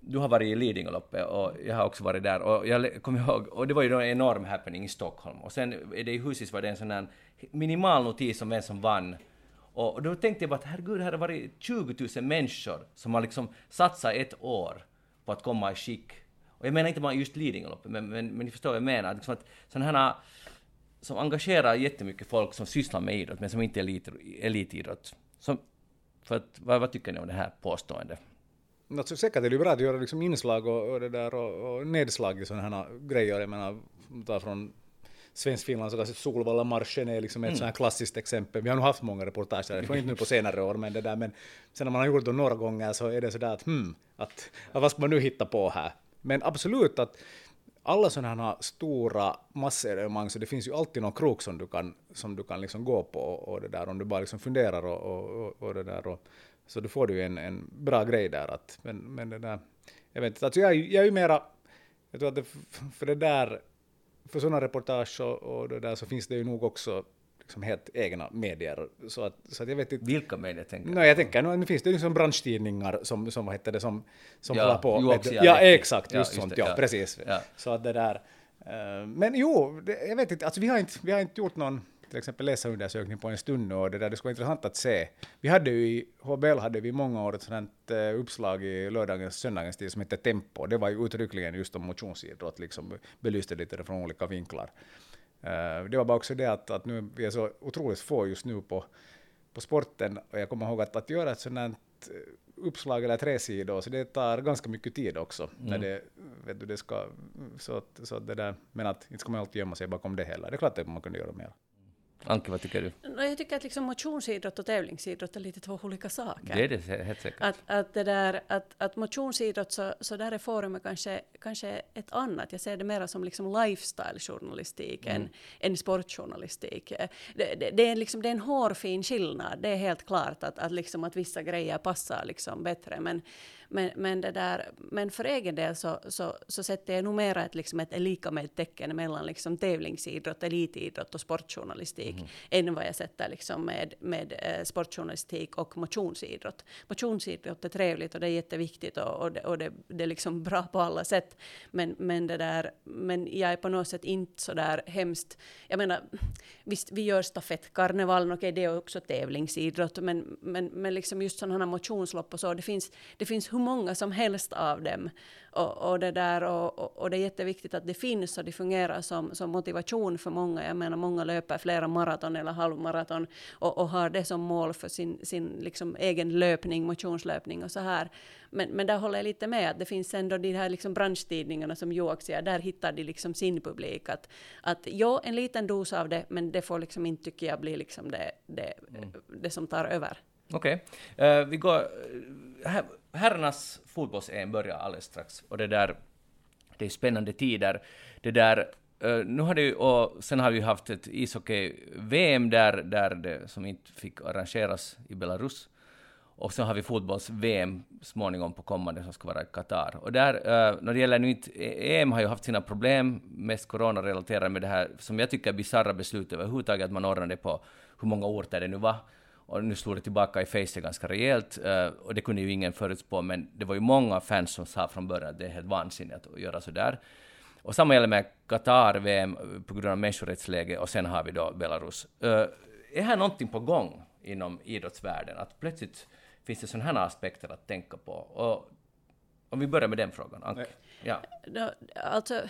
du har varit i Lidingöloppet och jag har också varit där och jag kommer ihåg, och det var ju en enorm happening i Stockholm och sen är det i Husis var det en sån här minimal notis om vem som vann och då tänkte jag bara att herregud, här har varit 20 000 människor som har liksom satsat ett år på att komma i skick. Och jag menar inte bara just Lidingöloppet, men, men, men ni förstår vad jag menar. Liksom att sådana här som engagerar jättemycket folk som sysslar med idrott, men som inte är elit, elitidrott. Som, för att, vad, vad tycker ni om det här påståendet? Alltså, säkert är det bra att göra liksom inslag och, och, det där och, och nedslag i sådana här grejer. Jag menar, ta från Svensk-Finland, så Solvalla-marschen är liksom ett mm. sånt här klassiskt exempel. Vi har nog haft många reportage därifrån, inte nu på senare år, men det där, men sen när man har gjort det några gånger så är det sådär att hmm, att, att vad ska man nu hitta på här? Men absolut att alla sådana här stora massevenemang, så det finns ju alltid någon krok som du kan, som du kan liksom gå på och det där, om du bara liksom funderar och, och, och det där. Och, så då får du en, en bra grej där. Att, men, men det där, jag vet inte, alltså jag, jag är ju mera, jag tror att det, för det där för sådana reportage och, och det där så finns det ju nog också liksom helt egna medier. Så att, så att jag vet inte. Vilka medier tänker du? No, jag tänker, nu finns det ju liksom branschtidningar som, som vad heter det, som, som ja, håller på med... Ja, ja, exakt, just, ja, sånt, det, ja, precis. Så att det där... Uh, men jo, det, jag vet inte, alltså vi har inte, vi har inte gjort någon till exempel läsarundersökning på en stund och det där det skulle vara intressant att se. Vi hade ju i HBL hade vi många år ett sådant uh, uppslag i lördagens, söndagens tid som hette Tempo. Det var ju uttryckligen just om motionsidrott, liksom belyste lite det från olika vinklar. Uh, det var bara också det att, att nu vi är så otroligt få just nu på, på sporten och jag kommer ihåg att, att göra ett sådant eh, uppslag eller tre sidor, så det tar ganska mycket tid också. Mm. När det, vet du, det ska, så, så det där, men att inte ska man alltid gömma sig bakom det heller. Det är klart att man kunde göra mer. Anke, vad tycker du? Jag tycker att liksom motionsidrott och tävlingsidrott är lite två olika saker. Det är det helt säkert. Att, att, det där, att, att motionsidrott, så, så där är forumet kanske, kanske ett annat. Jag ser det mer som liksom lifestyle-journalistik mm. än, än sportjournalistik. Det, det, det, är liksom, det är en hårfin skillnad. Det är helt klart att, att, liksom, att vissa grejer passar liksom bättre. Men, men, men, det där, men för egen del så, så, så sätter jag nog mera ett, liksom ett lika med tecken mellan liksom tävlingsidrott, elitidrott och sportjournalistik mm. än vad jag sätter liksom med, med eh, sportjournalistik och motionsidrott. Motionsidrott är trevligt och det är jätteviktigt och, och, det, och det, det är liksom bra på alla sätt. Men, men, det där, men jag är på något sätt inte så där hemskt... Jag menar, visst, vi gör stafettkarnevalen, okej, okay, det är också tävlingsidrott, men, men, men liksom just sådana här motionslopp och så, det finns, det finns hur många som helst av dem. Och, och det, där, och, och, det är jätteviktigt att det finns och det fungerar som, som motivation för många. Jag menar, många löper flera maraton eller halvmaraton och, och har det som mål för sin, sin liksom egen löpning, motionslöpning och så här. Men, men där håller jag lite med, att det finns ändå de här liksom branschtidningarna som Joak säger, där hittar de liksom sin publik. Att, att ja, en liten dos av det, men det får liksom inte, tycker jag, bli liksom det, det, mm. det som tar över. Okej. Okay. Uh, eh, vi går... Uh, herrarnas fotbolls-EM börjar alldeles strax och det där... Det är spännande tider. Det där... Uh, nu har det ju, och sen har vi haft ett ishockey-VM där, där det, som inte fick arrangeras i Belarus. Och sen har vi fotbolls-VM småningom på kommande som ska vara i Qatar. Och där, uh, när det gäller nu inte, EM har ju haft sina problem, mest coronarelaterade med det här, som jag tycker är bisarra beslut överhuvudtaget, att man ordnade på hur många orter det nu var och nu slog det tillbaka i facet ganska rejält, uh, och det kunde ju ingen förutspå, men det var ju många fans som sa från början att det är helt vansinnigt att göra så där. Och samma gäller med Qatar-VM på grund av människorättsläge, och sen har vi då Belarus. Uh, är här någonting på gång inom idrottsvärlden? Att plötsligt finns det sådana här aspekter att tänka på. Och om vi börjar med den frågan, Anke. Ja. Alltså,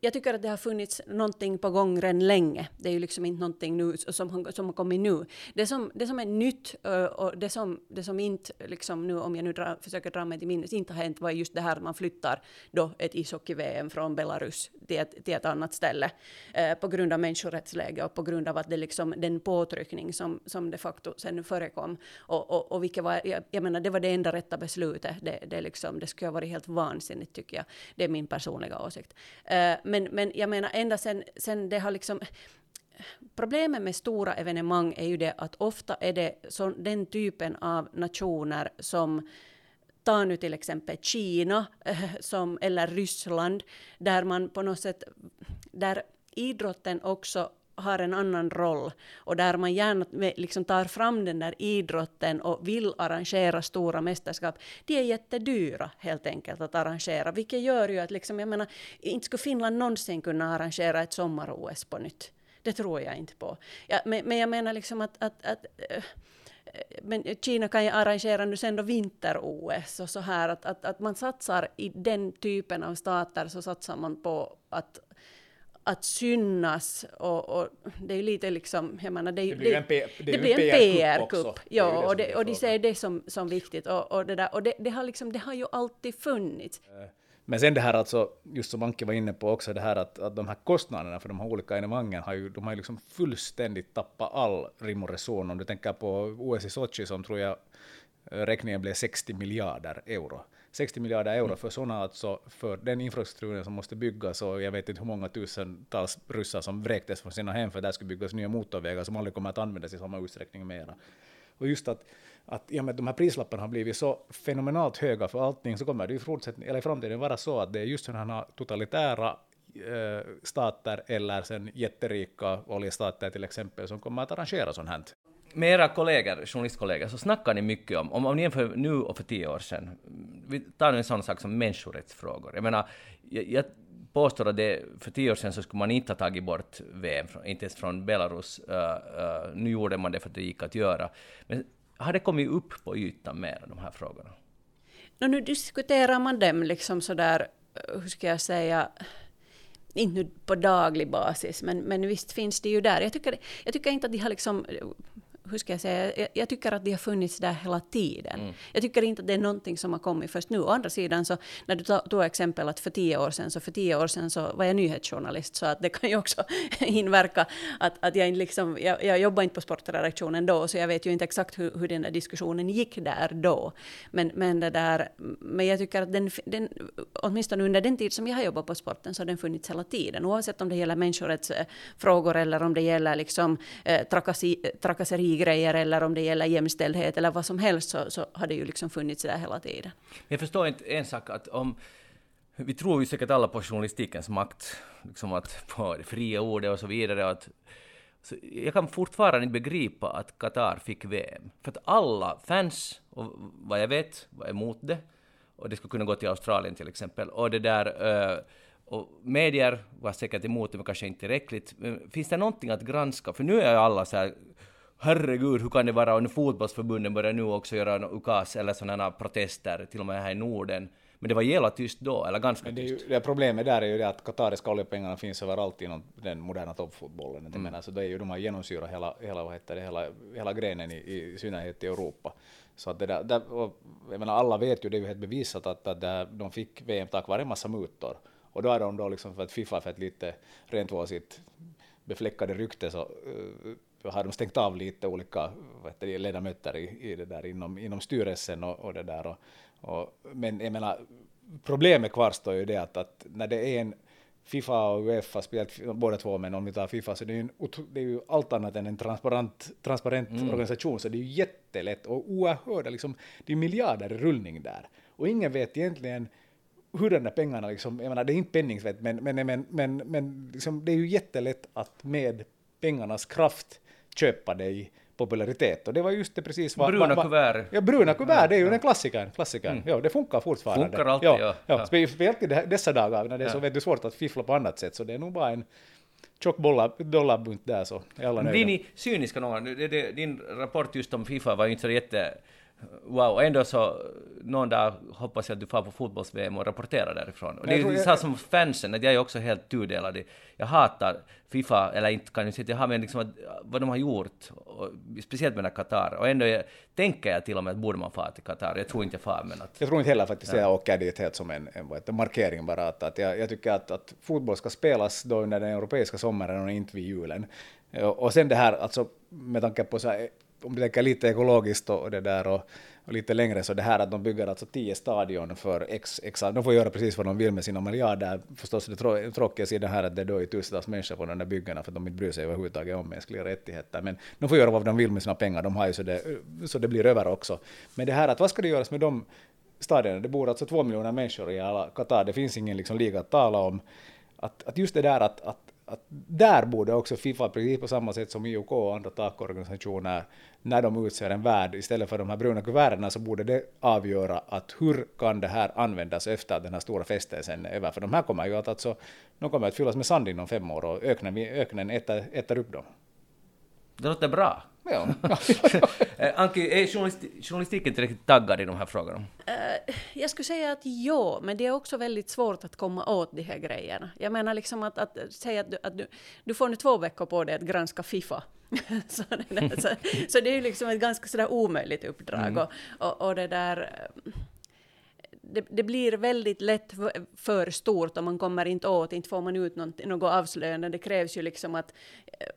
jag tycker att det har funnits någonting på gång redan länge. Det är ju liksom inte någonting nu som, som har kommit nu. Det som, det som är nytt och det som, det som inte, liksom nu, om jag nu dra, försöker dra mig till minnes, inte har hänt var just det här att man flyttar då ett ishockey-VM från Belarus till ett, till ett annat ställe eh, på grund av människorättsläge och på grund av att det liksom den påtryckning som, som de facto sen förekom och, och, och vilket var, jag, jag menar, det var det enda rätta beslutet. Det, det, liksom, det skulle ha varit helt vansinnigt tycker jag. Det är min personliga åsikt. Eh, men, men jag menar ända sen, sen det har liksom Problemet med stora evenemang är ju det att ofta är det så, den typen av nationer som ta nu till exempel Kina som, eller Ryssland, där man på något sätt, där idrotten också har en annan roll och där man gärna liksom tar fram den där idrotten och vill arrangera stora mästerskap, de är jättedyra helt enkelt att arrangera, vilket gör ju att liksom, jag menar, inte skulle Finland någonsin kunna arrangera ett sommar-OS på nytt. Det tror jag inte på. Ja, men, men jag menar liksom att, att, att äh, men Kina kan ju arrangera nu sen då vinter-OS och så här att, att, att man satsar i den typen av stater så satsar man på att att synas och, och, det är lite liksom, jag menar, det, det blir en, P, det, det blir en PR-kupp. PR ja, och, det, och de ser det som, som viktigt och, och, det, där, och det, det, har liksom, det har ju alltid funnits. Eh, men sen det här alltså, just som Anki var inne på också, det här att, att de här kostnaderna för de här olika evenemangen har ju, de har ju liksom fullständigt tappat all rim och reson. Om du tänker på OS i Sochi som tror jag eh, räkningen blev 60 miljarder euro. 60 miljarder euro för sådana, alltså för den infrastrukturen som måste byggas och jag vet inte hur många tusentals ryssar som vräktes från sina hem för där skulle byggas nya motorvägar som aldrig kommer att användas i samma utsträckning mera. Och just att, att i och med att de här prislapparna har blivit så fenomenalt höga för allting så kommer det i, eller i framtiden vara så att det är just sådana totalitära eh, stater eller sen jätterika oljestater till exempel som kommer att arrangera sånt här med era kollegor, journalistkollegor, så snackar ni mycket om, om, om ni jämför nu och för tio år sedan, vi tar nu en sån sak som människorättsfrågor. Jag menar, jag, jag påstår att det, för tio år sedan så skulle man inte ha tagit bort VM, inte ens från Belarus. Uh, uh, nu gjorde man det för att det gick att göra. Men har det kommit upp på ytan mer, de här frågorna? No, nu diskuterar man dem liksom sådär, eh, hur ska jag säga, inte nu på daglig basis, men, men visst finns det ju där. Jag tycker, jag tycker inte att de har liksom hur ska jag säga, jag, jag, tycker att de har funnits där hela tiden. Mm. Jag tycker inte att det är någonting som har kommit först nu. Å andra sidan så, när du tog exempel att för tio år sedan, så för tio år sedan så var jag nyhetsjournalist, så att det kan ju också inverka att, att jag liksom, jag, jag jobbade inte på sportredaktionen då, så jag vet ju inte exakt hur, hur den där diskussionen gick där då. Men, men, det där, men jag tycker att den, den, åtminstone under den tid som jag har jobbat på sporten, så har den funnits hela tiden, oavsett om det gäller människorättsfrågor eller om det gäller liksom, eh, trakasseri grejer eller om det gäller jämställdhet eller vad som helst så, så har det ju liksom funnits där hela tiden. Jag förstår inte en sak att om vi tror ju säkert alla på journalistikens makt, liksom att på det fria ordet och så vidare. Att, så jag kan fortfarande inte begripa att Qatar fick VM. För att alla fans, och vad jag vet, var emot det. Och det skulle kunna gå till Australien till exempel. Och det där... Eh, och medier var säkert emot det, men kanske inte tillräckligt. Men finns det någonting att granska? För nu är alla så här herregud, hur kan det vara, och nu fotbollsförbunden börjar nu också göra ukas eller sådana protester, till och med här i Norden. Men det var jävla tyst då, eller ganska Men det tyst. Ju, det problemet där är ju det att qatariska oljepengarna finns överallt inom den moderna toppfotbollen. Mm. menar, så det är ju, de har genomsyrat hela, hela, vad heter det, hela, hela grenen i, i synnerhet i Europa. Så att det där, där jag menar, alla vet ju, det är ju helt bevisat att, att där, de fick VM tack vare en massa mutor. Och då är de då liksom för att Fifa för att lite rent sitt befläckade rykte så uh, har de stängt av lite olika vet du, ledamöter i, i det där inom, inom styrelsen och, och det där. Och, och, men jag menar, problemet kvarstår ju det att, att när det är en Fifa och Uefa spelat båda två, men om vi tar Fifa så det är, en, det är ju allt annat än en transparent, transparent mm. organisation, så det är ju jättelätt och oerhörda, liksom, det är miljarder i rullning där. Och ingen vet egentligen hur de där pengarna, liksom, jag menar det är inte penningsvett, men, men, men, men, men liksom, det är ju jättelätt att med pengarnas kraft köpa dig popularitet. Och det var just det precis vad... Bruna va, kuvert. Ja, bruna kuvert, det är ju ja. den klassikern. klassikern. Mm. Ja, det funkar fortfarande. Funkar alltid, ja. ja. ja. Speciellt i dessa dagar när det är så vet du, svårt att fiffla på annat sätt, så det är nog bara en tjock dollarbunt där så är alla nöjda. Blir ni cyniska någon Din rapport just om Fifa var ju inte så jätte Wow, ändå så någon dag hoppas jag att du får på fotbolls-VM och rapporterar därifrån. Och det är ju så som fansen, att jag är också helt tudelad. Jag hatar Fifa, eller inte kan jag säga att jag har, men liksom vad de har gjort, och, speciellt med Qatar. Och ändå jag, tänker jag till och med att borde man fara till Qatar. Jag tror inte jag far, men att... Jag tror inte heller faktiskt jag åker dit helt som en, en, det, markering bara. Att, att jag, jag tycker att, att fotboll ska spelas då under den europeiska sommaren och inte vid julen. Och, och sen det här, alltså med tanke på så här, om du tänker lite ekologiskt och det där och, och lite längre så det här att de bygger alltså tio stadion för x, x de får göra precis vad de vill med sina miljarder. Förstås det trå- tråkiga sidan här att det dör tusentals människor på de där byggena för att de inte bryr sig överhuvudtaget om mänskliga rättigheter. Men de får göra vad de vill med sina pengar, de har ju så det, så det blir över också. Men det här att vad ska det göras med de stadierna? Det bor alltså två miljoner människor i alla Qatar, det finns ingen liksom liga att tala om. Att, att just det där att, att, att där borde också Fifa, precis på samma sätt som IOK och andra takorganisationer, när de utser en värd istället för de här bruna kuverterna så borde det avgöra att hur kan det här användas efter att den här stora festen sen är över. För de här kommer ju att, alltså, de kommer att fyllas med sand inom fem år och öknen, öknen äter, äter upp dem. Det låter bra. Ja. Eh, Anki, är journalisti- journalistiken tillräckligt taggad i de här frågorna? Eh, jag skulle säga att ja, men det är också väldigt svårt att komma åt de här grejerna. Jag menar liksom att, att säga att, du, att du, du får nu två veckor på dig att granska Fifa. så, det där, så, så det är ju liksom ett ganska sådär omöjligt uppdrag. Och, och, och det där... Det, det blir väldigt lätt för, för stort om man kommer inte åt, inte får man ut något, något avslöjande. Det krävs ju liksom att,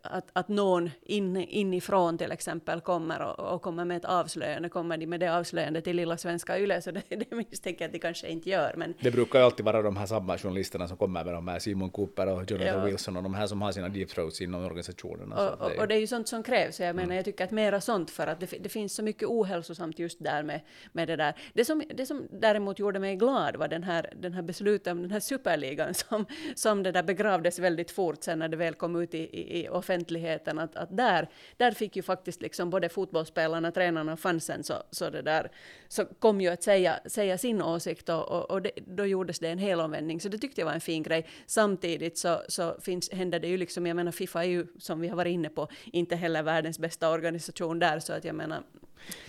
att, att någon in, inifrån till exempel kommer och, och kommer med ett avslöjande. Kommer de med det avslöjandet till lilla svenska YLE så det, det misstänker jag att de kanske inte gör. Men Det brukar ju alltid vara de här samma journalisterna som kommer med de här Simon Cooper och Jonathan Ja. Wilson och de här som har sina deep throats inom organisationerna. Och, och, och det är ju sånt som krävs. Jag menar, jag tycker att mera sånt för att det, det finns så mycket ohälsosamt just där med, med det där. Det som, det som däremot gjorde mig glad var den här, den här beslutet om den här superligan som, som det där begravdes väldigt fort sen när det väl kom ut i, i, i offentligheten. Att, att där, där fick ju faktiskt liksom både fotbollsspelarna, tränarna och fansen så, så, det där, så kom ju att säga, säga sin åsikt och, och, och det, då gjordes det en helomvändning. Så det tyckte jag var en fin grej. Samtidigt så, så finns, händer det ju liksom, jag menar Fifa är ju som vi har varit inne på inte heller världens bästa organisation där så att jag menar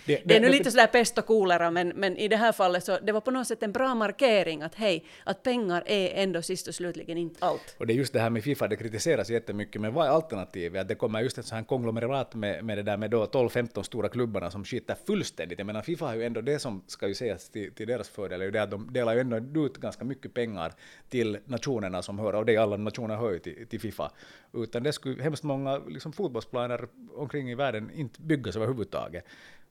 det, det är nu lite sådär pest och kolera, men, men i det här fallet så det var på något sätt en bra markering att hej, att pengar är ändå sist och slutligen inte allt. Och det är just det här med Fifa, det kritiseras jättemycket, men vad är alternativet? Att det kommer just ett här konglomerat med, med det där med då 12-15 stora klubbarna som skiter fullständigt. Jag menar, Fifa har ju ändå det som ska ju sägas till, till deras fördel, är ju det att de delar ju ändå ut ganska mycket pengar till nationerna som hör, och det är alla nationer hör ju till, till Fifa. Utan det skulle hemskt många liksom, fotbollsplaner omkring i världen inte byggas överhuvudtaget.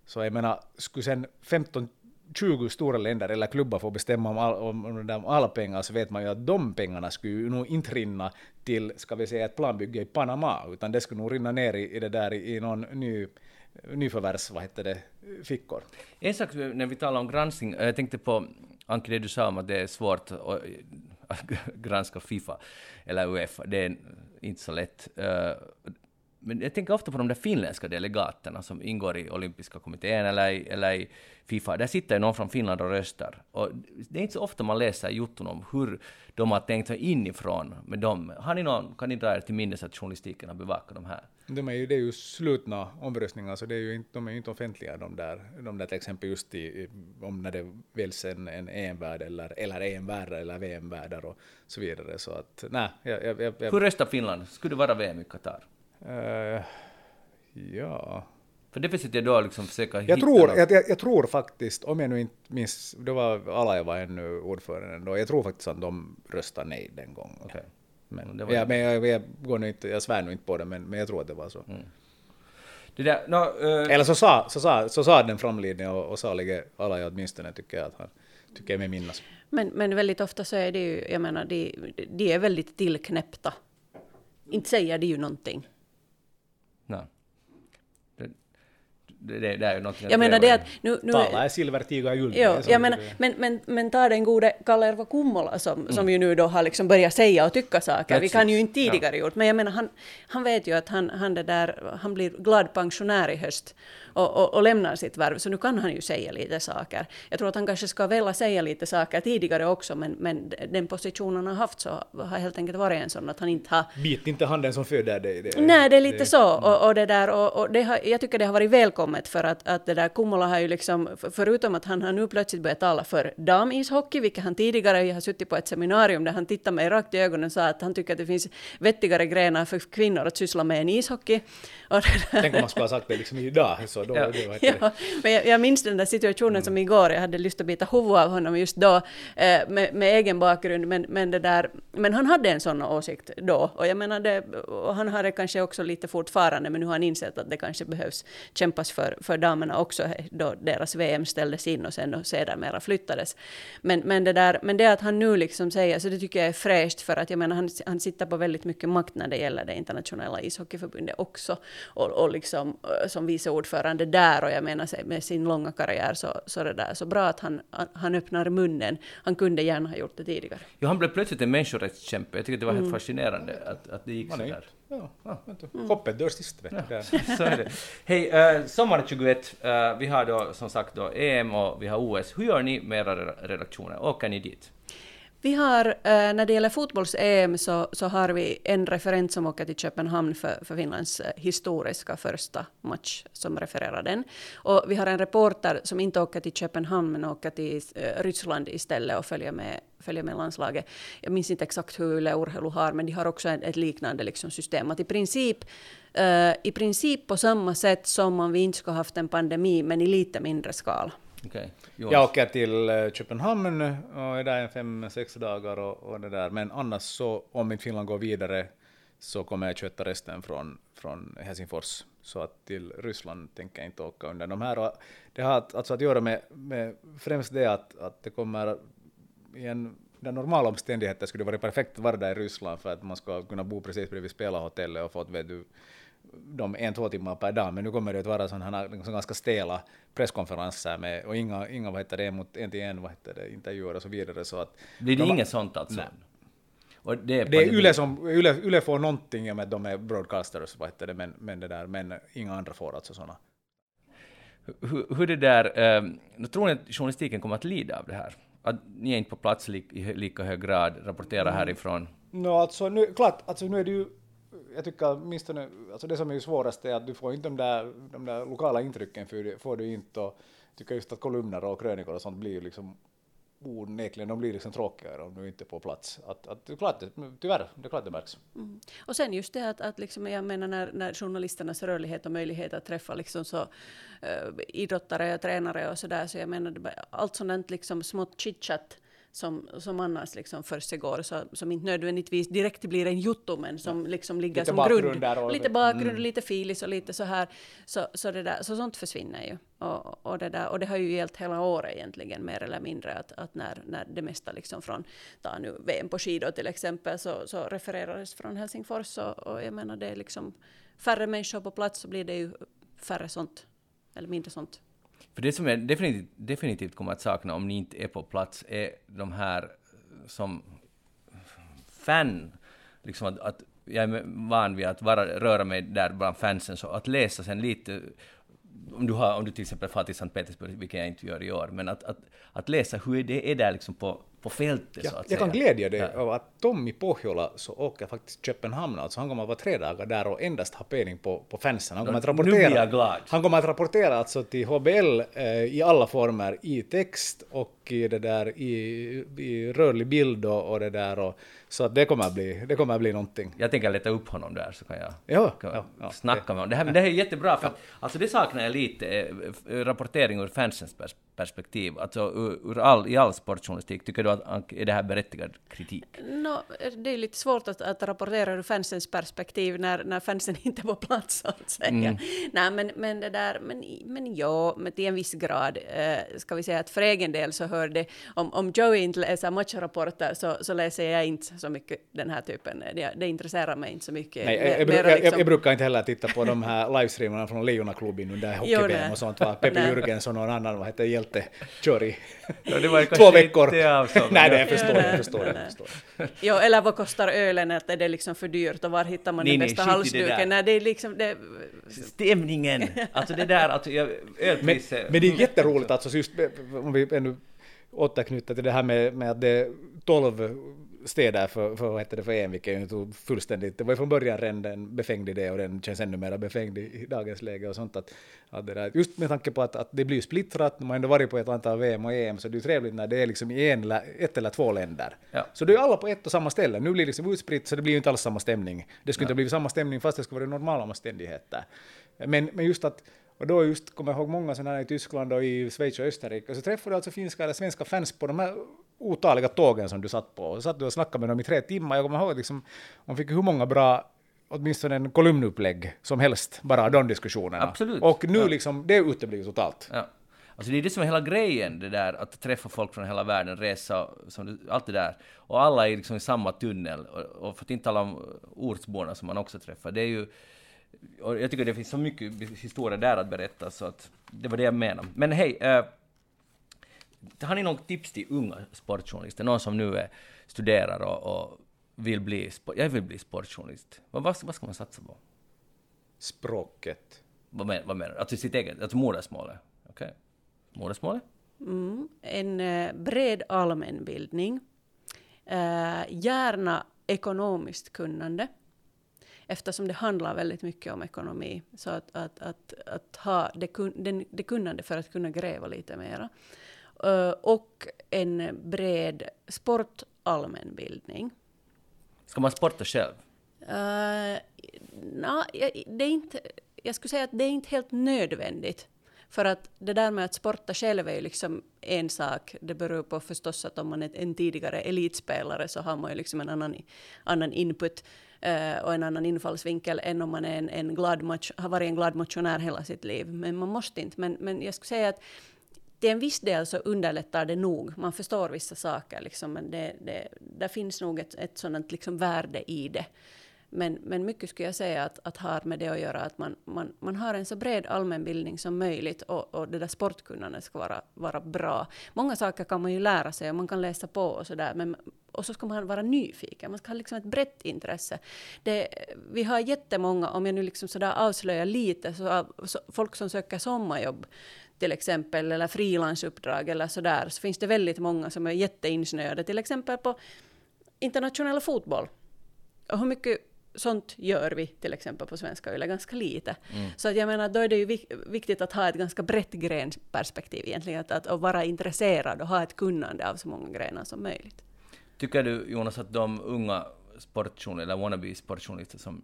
Så jag menar, skulle sen 15 20 stora länder eller klubbar få bestämma om, all, om, om, alla pengar så vet man ju att de pengarna skulle ju nog inte rinna till, ska vi säga, ett planbygge i Panama, utan det skulle nog rinna ner i, i det där i, i någon ny nyförvärvs, vad heter det, fickor. En sak när vi talar om granskning, eh, jag tänkte på Anki, det du sa om att det är svårt att eh, granska Fifa eller Uefa, det är inte så lätt. Eh, men jag tänker ofta på de där finländska delegaterna som ingår i olympiska kommittén eller i, eller i Fifa. Där sitter ju någon från Finland och röstar. Och det är inte så ofta man läser jotton om hur de har tänkt sig inifrån med dem. Har ni någon, kan ni dra er till minnes att journalistiken har bevakat de här? De är ju, det är ju slutna omröstningar, så det är ju inte, de är ju inte offentliga de där, de där till exempel just i, om när det väljs en, en EM-värd eller, eller EM-värdar eller VM-värdar och så vidare. Så att, nej, jag, jag, jag, Hur röstar Finland? Skulle det vara VM i Qatar? Eh, ja. För det försökte jag då liksom försöka Jag hitta tror, jag, jag, jag tror faktiskt, om jag nu inte minns, det var alla jag var ännu ordförande då, jag tror faktiskt att de röstade nej den gången. Okej. Men, Det var- ja, men jag, jag, går nu inte, jag svär nu inte på det, men, men jag tror att det var så. Det där, no, eh, Eller så sa, så, sa, så sa den framlidne och, och salige alla åtminstone, tycker jag att han tycker jag mig minnas. Men, men väldigt ofta så är det ju, jag menar, de, de är väldigt tillknäppta. Inte säger de ju någonting. No. Det, det, det, det är ju någonting Jag menar det att nu... nu Tala är silver, tiga guld. Jo, Det jag det menar, men, men, men ta den gode Kalerva Kummola som, Mm. som ju nu då har liksom börjat säga och tycka saker. Vi kan ju inte tidigare gjort, men jag menar han, han vet ju att han, han, det där, han blir glad pensionär i höst och, och, och lämnar sitt värv, så nu kan han ju säga lite saker. Jag tror att han kanske ska vilja säga lite saker tidigare också, men, men den positionen han har haft så har helt enkelt varit en sån att han inte har Bit inte handen som föder dig. Det, Nej, det är lite så. Och, och det där, och, och det har, jag tycker det har varit välkommet programmet för att, att det där Kummola har ju liksom, förutom att han har nu plötsligt börjat tala för damishockey, vilket han tidigare har suttit på ett seminarium där han tittade mig rakt i ögonen och sa att han tycker att det finns vettigare grenar för kvinnor att syssla med än ishockey. Tänk om man skulle ha sagt det liksom idag. Så då, ja, det ja, men jag, jag minns den där situationen mm. som igår, jag hade lust att bita huvudet av honom just då, eh, med, med, egen bakgrund, men, men, det där, men han hade en sån åsikt då, och jag menar det, och han har det kanske också lite fortfarande, men nu har han insett att det kanske behövs kämpas för, för damerna också, då deras VM ställdes in och sen och sedermera flyttades. Men, men, det där, men det att han nu liksom säger, så det tycker jag är fräscht, för att jag menar han, han sitter på väldigt mycket makt när det gäller det internationella ishockeyförbundet också, och, och liksom eh, som vice ordförande där, och jag menar med sin långa karriär så, så, det där, så bra att han, han öppnar munnen. Han kunde gärna ha gjort det tidigare. Jo, han blev plötsligt en människorättskämpe. Jag tycker det var helt mm. fascinerande att, att det gick så där. Ja, ja. Mm. Hoppet dör sist. Vet ja, så är det. Hej, uh, sommaren 21, uh, vi har då som sagt då EM och vi har OS. Hur gör ni med era redaktioner? Åker ni dit? Vi har, eh, när det gäller fotbolls-EM så, så har vi en referent som åker till Köpenhamn för, för Finlands eh, historiska första match som refererar den. Och vi har en reporter som inte åker till Köpenhamn men åker till eh, Ryssland istället och följer med, följer med landslaget. Jag minns inte exakt hur Yle Urheilu har men de har också ett, ett liknande liksom system. Att i princip i princip på samma sätt som om vi inte skulle haft en pandemi men i lite mindre skala. Okay. Jag åker till eh, Köpenhamn eh, och är där en fem, sex dagar och, och, det där. Men annars så, om inte Finland går vidare, så kommer jag köta resten från, från Helsingfors. Så att till Ryssland tänker jag inte åka under de här. Och det har alltså att göra med, med främst det att, att det kommer i en under normala omständigheter skulle det vara perfekt att vara där i Ryssland för att man ska kunna bo precis bredvid spelarhotellet och få vet du, de en, två timmar per dag, men nu kommer det att vara sådana liksom ganska stela presskonferenser med, och inga, inga vad heter det, mot en till en vad heter det, intervjuer och så vidare. Så att Blir det de, inget sånt alltså? Nej. Och det är, det är Yle som, Yle, Yle får någonting i och med att de är broadcasters, vad heter det, men, men, det där, men inga andra får alltså sådana. Hur, hur det där, um, tror ni att journalistiken kommer att lida av det här? Att ni är inte på plats li, i lika hög grad, rapporterar mm. härifrån? No, alltså nu, klart, alltså nu är det ju jag tycker åtminstone, alltså det som är svårast är att du får inte de där, de där lokala intrycken för det får du inte och jag tycker just att kolumner och krönikor och sånt blir liksom onekligen, de blir liksom tråkigare om du inte är på plats. Att, att, det klart, tyvärr, det är klart det märks. Mm. Och sen just det att, att liksom, jag menar när, när journalisternas rörlighet och möjlighet att träffa liksom så, uh, idrottare och tränare och sådär, så jag menar allt sådant liksom smått chitchat som, som annars liksom försiggår, som inte nödvändigtvis direkt blir en jotto, men som liksom ligger lite som grund. Lite bakgrund, mm. lite filis och lite så här. Så, så, det där, så sånt försvinner ju. Och, och, det där, och det har ju gällt hela året egentligen, mer eller mindre, att, att när, när det mesta liksom från, ta nu VM på skidor till exempel, så, så refererades från Helsingfors. Och, och jag menar, det är liksom färre människor på plats, så blir det ju färre sånt, eller mindre sånt. För det som jag definitivt, definitivt kommer att sakna om ni inte är på plats är de här som fan, liksom att, att jag är van vid att vara, röra mig där bland fansen, så att läsa sen lite om du, har, om du till exempel far till Sankt Petersburg, vilket jag inte gör i år, men att, att, att läsa hur det är där liksom på, på fältet ja, så att Jag säga. kan glädja dig ja. av att Tommy Pohjola så åker faktiskt Köpenhamn, alltså han kommer att vara tre dagar där och endast ha penning på, på fansen. Han kommer, att rapportera, han kommer att rapportera alltså till HBL eh, i alla former, i text och i det där i, i rörlig bild och, och det där och så att det kommer att bli, det kommer att bli någonting. Jag tänker leta upp honom där så kan jag, ja, kan ja, ja, snacka det. med honom. Det här, det här är jättebra för att, alltså det saknar jag lite, eh, rapportering ur fansens perspektiv, alltså ur, ur all, i all sportjournalistik. Tycker du att är det här berättigad kritik? No, det är lite svårt att, att rapportera ur fansens perspektiv när, när fansen inte är på plats så att säga. Mm. Nej, men, men det där, men, men ja, men till en viss grad eh, ska vi säga att för egen del så hör det, om, om Joey inte läser matchrapporter så, så läser jag inte så mycket den här typen. Det, det intresserar mig inte så mycket. Nej, jag, jag, brukar, liksom... jag, jag, brukar inte heller titta på de här livestreamarna från Lejonaklubben under hockey och sånt. Va? Pepe Jürgens och någon annan, vad heter hjälte, kör i två veckor. Nej, det jag förstår, jag förstår, jag förstår. jo, eller vad kostar ölen, att är det liksom för dyrt och var hittar man nej, den bästa halsduken? Nej, det är liksom... Det... Stämningen! Alltså det där, alltså ölpriset... Men, men det är jätteroligt alltså, just om vi ännu återknyter till det här med, med att det är 12 städer för, för, vad heter det, för EM, vilket ju tog fullständigt, det var ju från början redan en befängd idé och den känns ännu mer befängd i, i dagens läge och sånt. Att, att det där, just med tanke på att, att det blir splittrat, man har ändå varit på ett antal VM och EM, så det är ju trevligt när det är liksom i en, ett eller två länder. Ja. Så det är alla på ett och samma ställe. Nu blir det liksom utspritt, så det blir ju inte alls samma stämning. Det skulle Ja. inte ha blivit samma stämning fast det skulle vara normala omständigheter. Men, men just att och då just kommer jag ihåg många sådana här i Tyskland och i Schweiz och Österrike. Så träffade du alltså finska eller svenska fans på de här otaliga tågen som du satt på. Och så satt du och snackade med dem i tre timmar. Jag kommer ihåg liksom, man fick hur många bra åtminstone en kolumnupplägg som helst, bara de diskussionerna. Absolut. Och nu Ja. liksom, det uteblir totalt. Ja. Alltså det är det som är hela grejen, det där att träffa folk från hela världen, resa, som allt det där. Och alla är liksom i samma tunnel. Och, och för att inte tala om ortsborna som man också träffar. Det är ju... Och jag tycker det finns så mycket historia där att berätta, så att det var det jag menade. Men hej, eh, har ni något tips till unga sportjournalister? Någon som nu är, studerar och, och vill bli, jag vill bli sportjournalist. Vad, vad, ska- vad ska man satsa på? Språket. Vad, men, vad menar du? Alltså sitt eget, alltså modersmålet? Okej. Modersmålet? Mm, en eh, bred allmänbildning. Eh, gärna ekonomiskt kunnande. Eftersom det handlar väldigt mycket om ekonomi. Så att, att, att, att ha det, kun, den, det kunnande för att kunna gräva lite mera. Eh, och en bred sportallmänbildning. Ska man sporta själv? Uh, na, jag- det är inte, jag skulle säga att det är inte helt nödvändigt. För att det där med att sporta själv är ju liksom en sak. Det beror på förstås att om man är en tidigare elitspelare så har man ju liksom en annan, annan input eh, Eh, och en annan infallsvinkel än om man är en, en glad match, har varit en glad motionär hela sitt liv. Men man måste inte. Men, men jag skulle säga att till en viss del så underlättar det nog. Man förstår vissa saker, liksom, men det, det, där finns nog ett, ett sådant liksom värde i det. Men, men mycket skulle jag säga att, att har med det att göra att man, man, man har en så bred allmänbildning som möjligt och, och det där sportkunnandet ska vara, vara bra. Många saker kan man ju lära sig och man kan läsa på och sådär, men och så ska man vara nyfiken. Man ska ha liksom ett brett intresse. Det, vi har jättemånga, om jag nu liksom sådär avslöjar lite, så, av- så folk som söker sommarjobb till exempel, eller frilansuppdrag eller sådär, så finns det väldigt många som är jätteinsnöade, till exempel på internationell fotboll. Och hur mycket sånt gör vi till exempel på Svenska Yle? Ganska lite. Så att jag menar, då är det ju vik- viktigt att ha ett ganska brett grensperspektiv egentligen, att, att, att vara intresserad och ha ett kunnande av så många grenar som möjligt. Tycker du Jonas att de unga sportjournalister, eller wannabe sportjournalister som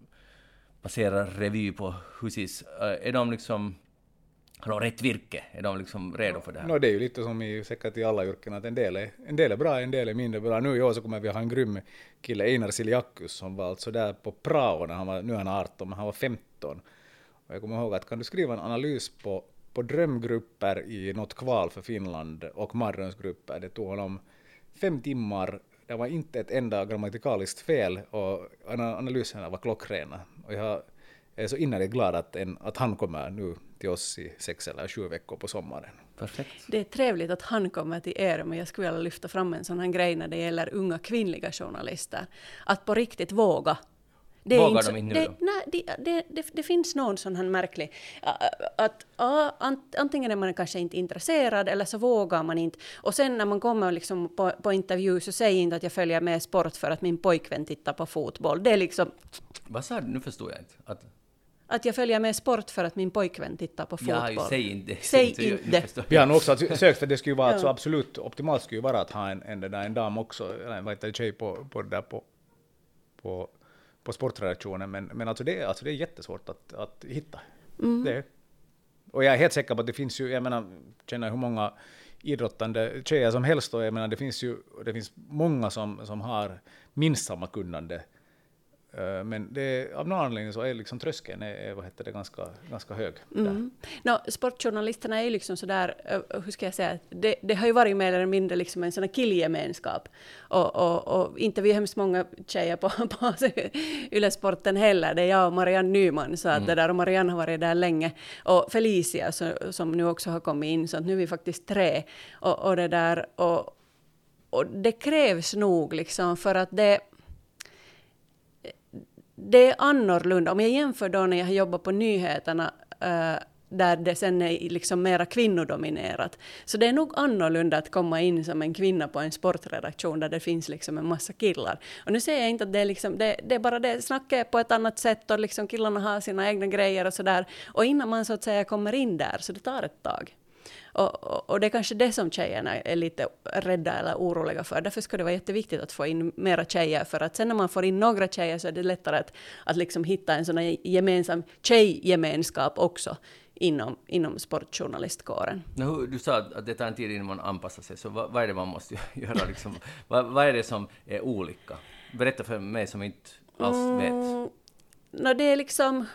passerar revy på Husis, eh, är de liksom, har de rätt virke? Är de liksom redo för det här? No, det är ju lite som i säkert i alla yrken, att en del, är, en del är bra, en del är mindre bra. Nu i år så kommer vi ha en grym kille, Einar Siljakus, som var alltså där på prao när han var, nu är han 18, men han var 15. Och jag kommer ihåg att kan du skriva en analys på, på drömgrupper i något kval för Finland och mardrömsgrupper, det tog honom fem timmar, det var inte ett enda grammatikaliskt fel och analyserna var klockrena. Och jag är så innerligt glad att, en, att han kommer nu till oss i sex eller sju veckor på sommaren. Perfekt. Det är trevligt att han kommer till er, men jag skulle vilja lyfta fram en sån här grej när det gäller unga kvinnliga journalister. Att på riktigt våga. Det Vågar så- de inte nu det, då? nej, det, det, det, det finns någon sån här märklig... Att, ant- antingen är man kanske inte intresserad eller så vågar man inte. Och sen när man kommer liksom på, på intervju så säg inte att jag följer med sport för att min pojkvän tittar på fotboll. Det är liksom Vad sa du? Nu förstod jag inte. Att, att jag följer med sport för att min pojkvän tittar på fotboll. ja, ju, säg inte. Säg Så jag- inte. jag. har nog också sökt för det skulle ju vara Ja. alltså absolut optimalt skulle ju vara att ha en, en, det där, en dam också, eller en vad det, tjej på, på det där på, på, på sportredaktionen, men, men alltså, det, är- alltså det är jättesvårt att, att hitta. Det är. Och jag är helt säker på att det finns ju, jag menar, känner hur många idrottande tjejer som helst och jag menar det finns ju, det finns många som, som har minst samma kunnande. Eh, Men det, av någon anledning så är liksom tröskeln är, vad heter det, ganska, ganska hög. Där. Mm. No, sportjournalisterna är ju liksom sådär, eh, hur ska jag säga, det, det har ju varit mer eller mindre liksom en sån här killgemenskap. Och, och, och inte vi är hemskt många tjejer på, på Ylesporten heller, det är jag och Marianne Nyman, så att det där, och Marianne har varit där länge. Och Felicia så, som nu också har kommit in, så att nu är vi faktiskt tre. Och, och det där, och, och det krävs nog liksom för att det det är annorlunda. Om jag jämför då när jag har jobbat på nyheterna, eh, där det sen är liksom mera kvinnodominerat. Så det är nog annorlunda att komma in som en kvinna på en sportredaktion där det finns liksom en massa killar. Och nu säger jag inte att det är, liksom, det, det är bara det, snacket på ett annat sätt och liksom killarna har sina egna grejer och sådär. Och innan man så att säga kommer in där, så det tar ett tag. Och, och, och, det är kanske det som tjejerna är lite rädda eller oroliga för. Därför skulle det vara jätteviktigt att få in mera tjejer, för att sen när man får in några tjejer så är det lättare att, att liksom hitta en sån gemensam tjejgemenskap också inom, inom sportjournalistkåren. Du sa att det tar en tid innan man anpassar sig, så vad, vad är det man måste göra? Liksom? vad, vad, är det som är olika? Berätta för mig som inte alls vet. Mm, no, det är liksom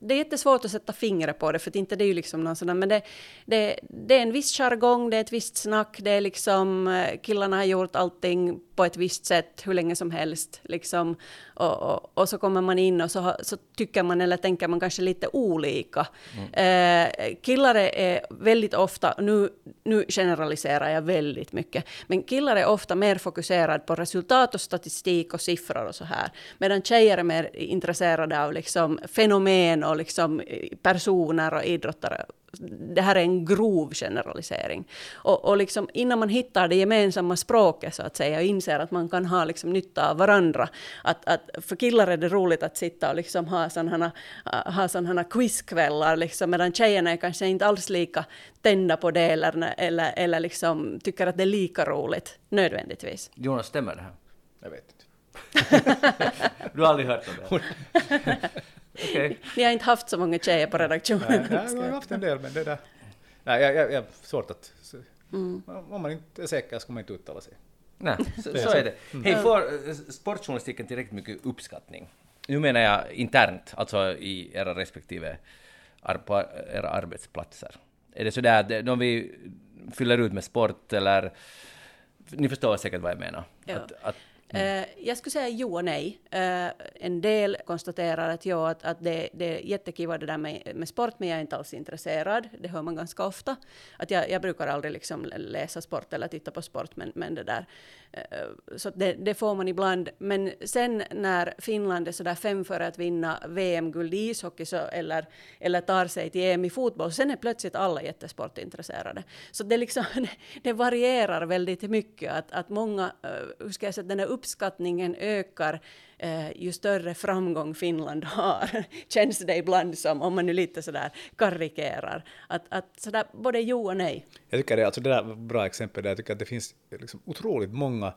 det är jättesvårt att sätta fingret på det, för inte det är ju liksom någon sån men det, det, det är en viss jargong, det är ett visst snack, det är liksom eh, killarna har gjort allting på ett visst sätt hur länge som helst. Liksom. Och, och, och så kommer man in och så, så, tycker man eller tänker man kanske lite olika. Mm. Eh, killar är väldigt ofta, nu, nu generaliserar jag väldigt mycket, men killar är ofta mer fokuserade på resultat och statistik och siffror och så här. Medan tjejer är mer intresserade av liksom fenomen och liksom personer och idrottare det här är en grov generalisering. Och, och liksom innan man hittar det gemensamma språket så att säga och inser att man kan ha liksom nytta av varandra. Att, att för killar är det roligt att sitta och liksom ha sådana ha sådana quizkvällar liksom, medan tjejerna är kanske inte alls lika tända på det eller, eller, eller liksom tycker att det är lika roligt nödvändigtvis. Jonas, stämmer det här? Jag vet inte. du har aldrig hört om det? Okay. Ni har inte haft så många tjejer på redaktionen? Nej, jag har haft en del, men det där... Nej, jag, jag, jag svårt att... Mm. Om man inte är säker ska man inte uttala sig. Nej, så, så är det. Mm. Hej, får eh, sportjournalistiken tillräckligt mycket uppskattning? Nu menar jag internt, alltså i era respektive på era arbetsplatser. Är det så där att de vi fyller ut med sport eller... Ni förstår säkert vad jag menar. Ja. Att, att Mm. Eh, jag skulle säga jo och nej. Eh, en del konstaterar att, ja, att, att det, det är jättekul det där med, med sport, men jag är inte alls intresserad. Det hör man ganska ofta. Att jag, jag brukar aldrig liksom läsa sport eller titta på sport, men, men det där. Eh, så det, det, får man ibland. Men sen när Finland är sådär fem för att vinna VM-guld i ishockey så, eller, eller tar sig till EM i fotboll, sen är plötsligt alla jättesportintresserade. Så det, liksom, det varierar väldigt mycket. Att, att många, eh, hur ska jag säga, den här uppskattningen ökar eh, ju större framgång Finland har, känns det ibland som, om man nu lite sådär karikerar. Att, att sådär både jo och nej. Jag tycker det, alltså det där var ett bra exempel, där jag tycker att det finns liksom otroligt många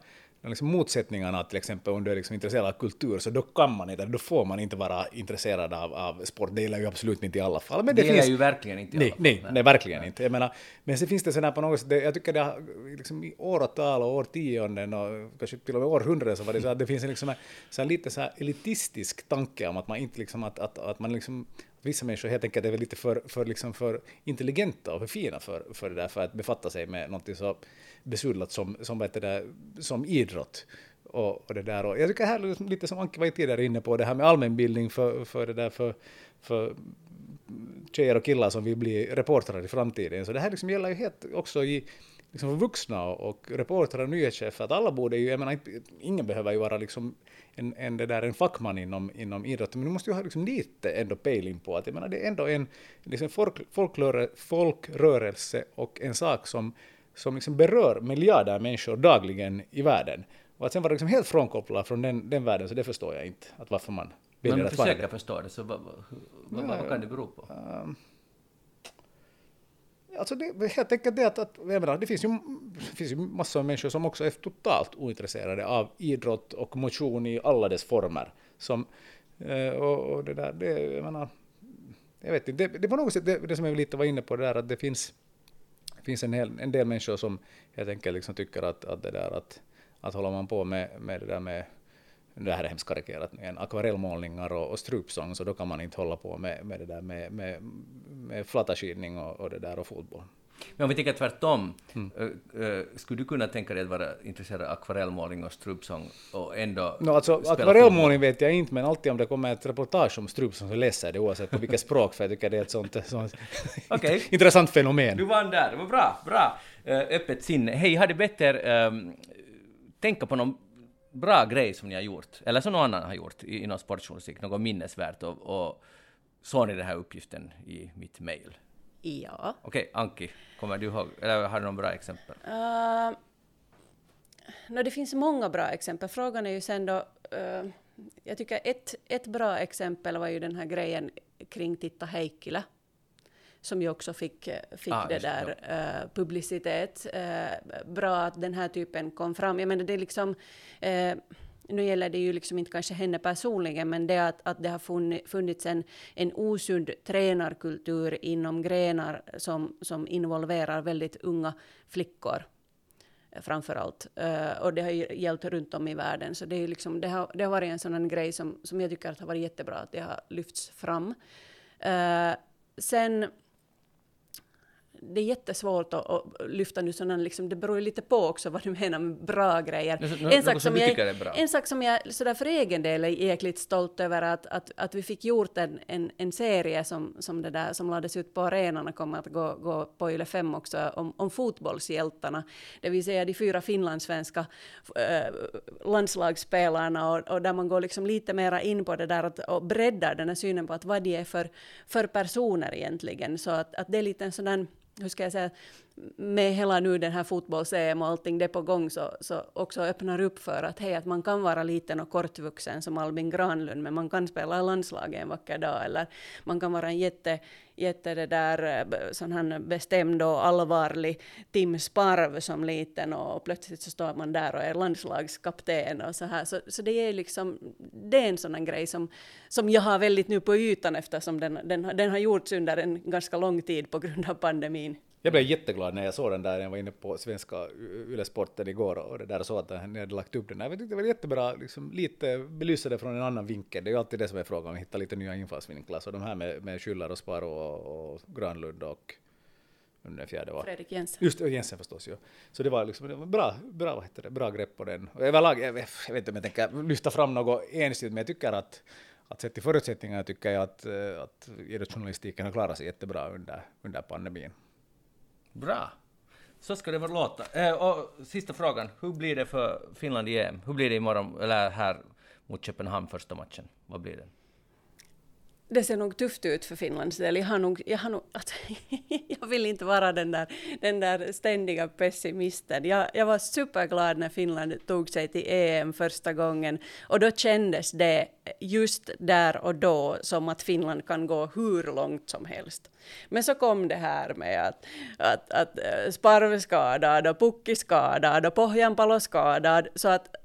liksom motsättningarna, till exempel om du är liksom intresserad av kultur, så då kan man inte, då får man inte vara intresserad av, av sport. Det gäller ju absolut inte i alla fall. Men det, det finns, ju verkligen inte i nej, alla fall. Nej, nej, verkligen inte. Jag menar, men så finns det sådär på något sätt, jag tycker det har liksom i åratal och årtionden och kanske till och med århundraden så var det så att det finns en, liksom, så här lite så här elitistisk tanke om att man inte liksom, att, att, att man liksom vissa människor helt enkelt är väl lite för, för, liksom för intelligenta och för fina för, för det där, för att befatta sig med något så besudlat som, som, vet det, som idrott. Och, och, det där. Och jag tycker här, är lite som Anki var tidigare inne på, det här med allmänbildning för, för, det där, för, för tjejer och killar som vill bli reportrar i framtiden. Så det här liksom gäller ju helt också i liksom för vuxna och, reportrar och nyhetschefer, att alla borde ju, jag menar, ingen behöver ju vara liksom en, en, det där, en fackman inom, inom idrotten, men du måste ju ha liksom lite ändå pejling på att jag menar, det är ändå en liksom folk, folkröre, folkrörelse och en sak som, som liksom berör miljarder människor dagligen i världen. Och att sen vara liksom helt frånkopplad från den, den världen, så det förstår jag inte, att varför man väljer att vara det. Men försöker förstå det, så vad, vad, vad, vad kan det bero på? Um, Alltså det, helt enkelt det att, att jag menar, det finns ju, det finns ju massor av människor som också är totalt ointresserade av idrott och motion i alla dess former. Som, eh, och, och det där, det, jag menar, jag vet inte, det, det på något sätt det, det som jag lite var inne på det där att det finns, finns en, hel, en del människor som helt enkelt liksom tycker att, att det där att, att håller man på med, med det där med det här är hemskt karikerat, med akvarellmålningar och, och strupsång, så då kan man inte hålla på med, med det där med, med, med flattaskidning och, och det där och fotboll. Men om vi tänker tvärtom, mm. uh, skulle du kunna tänka dig att vara intresserad av akvarellmålning och strupsång och ändå no, alltså, Akvarellmålning vet jag inte, men alltid om det kommer ett reportage om strupsång så läser jag det oavsett på vilket språk, för jag tycker det är ett sånt, sånt okay. intressant fenomen. Du vann där, det var bra, bra. Öppet sinne. Hej, hade bättre um, tänka på någon bra grej som ni har gjort, eller som någon annan har gjort inom sportjournalistik, något minnesvärt och, och såg ni den här uppgiften i mitt mejl? Ja. Okej, Anki, kommer du ihåg, eller har du några bra exempel? Uh, no, det finns många bra exempel. Frågan är ju sen då... Uh, jag tycker ett, ett bra exempel var ju den här grejen kring Titta Heikkilä som ju också fick, fick ah, det där ja. uh, publicitet. Uh, bra att den här typen kom fram. Jag menar, det är liksom... Nu gäller det ju liksom inte kanske henne personligen, men det att, att det har funnits en, en osund tränarkultur inom grenar som, som involverar väldigt unga flickor framför allt. Uh, och det har ju gällt runt om i världen. Så det, är liksom, det, har, det har varit en sån grej som, som jag tycker att har varit jättebra att det har lyfts fram. Uh, sen det är jättesvårt att, att lyfta nu sådana, liksom, det beror ju lite på också vad du menar med bra grejer. Nå, en, sak som jag, en sak som jag sådär för egen del är jäkligt stolt över att, att, att vi fick gjort en, en, en serie som, som, det där, som lades ut på arenan och kommer att gå, gå på Yle 5 också om, om fotbollshjältarna. Det vill säga de fyra finlandssvenska äh, landslagsspelarna och, och, där man går liksom lite mera in på det där att, och breddar den här synen på att vad de är för, för personer egentligen. Så att, att det är lite en sån hur ska jag säga, med hela nu den här fotbolls-EM och allting det på gång så, så också öppnar upp för att hej, att man kan vara liten och kortvuxen som Albin Granlund, men man kan spela i landslaget en vacker dag, eller man kan vara en jätte, jätte det där, eh, sån här bestämd och allvarlig Tim Sparv som liten och plötsligt så står man där och är landslagskapten och så här. Så, så det är liksom, det är en sån här grej som, som jag har väldigt nu på ytan eftersom den, den, den har gjorts under en ganska lång tid på grund av pandemin. Jag blev jätteglad när jag såg den där, jag var inne på svenska Yle-sporten igår och det där och såg att ni hade lagt upp den. Jag tyckte det var jättebra, liksom, lite belysa det från en annan vinkel. Det är ju alltid det som är frågan, att hitta lite nya infallsvinklar. Så de här med, med Schüller och Sparro och, och Granlund och den fjärde var. Fredrik Jensen. Just Jensen förstås, ja. Så det var liksom det var bra, bra, vad heter det, bra grepp på den. Och överlag, jag, jag vet inte om jag tänker lyfta fram något ensidigt, men jag tycker att att sett till förutsättningarna tycker jag att, att idrottsjournalistiken har klarat sig jättebra under, under pandemin. Bra. Så ska det väl låta. Eh, och sista frågan. Hur blir det för Finland i EM? Hur blir det imorgon, eller här mot Köpenhamn första matchen? Vad blir det? Det ser nog tufft ut för Finlands del. Jag, har nog, jag, har nog, alltså, jag vill inte vara den där, den där ständiga pessimisten. Jag, jag var superglad när Finland tog sig till EM första gången och då kändes det just där och då som att Finland kan gå hur långt som helst. Men så kom det här med att, att, att eh, Sparv skadad och Pukki skadad och Pohjanpalo skadad så att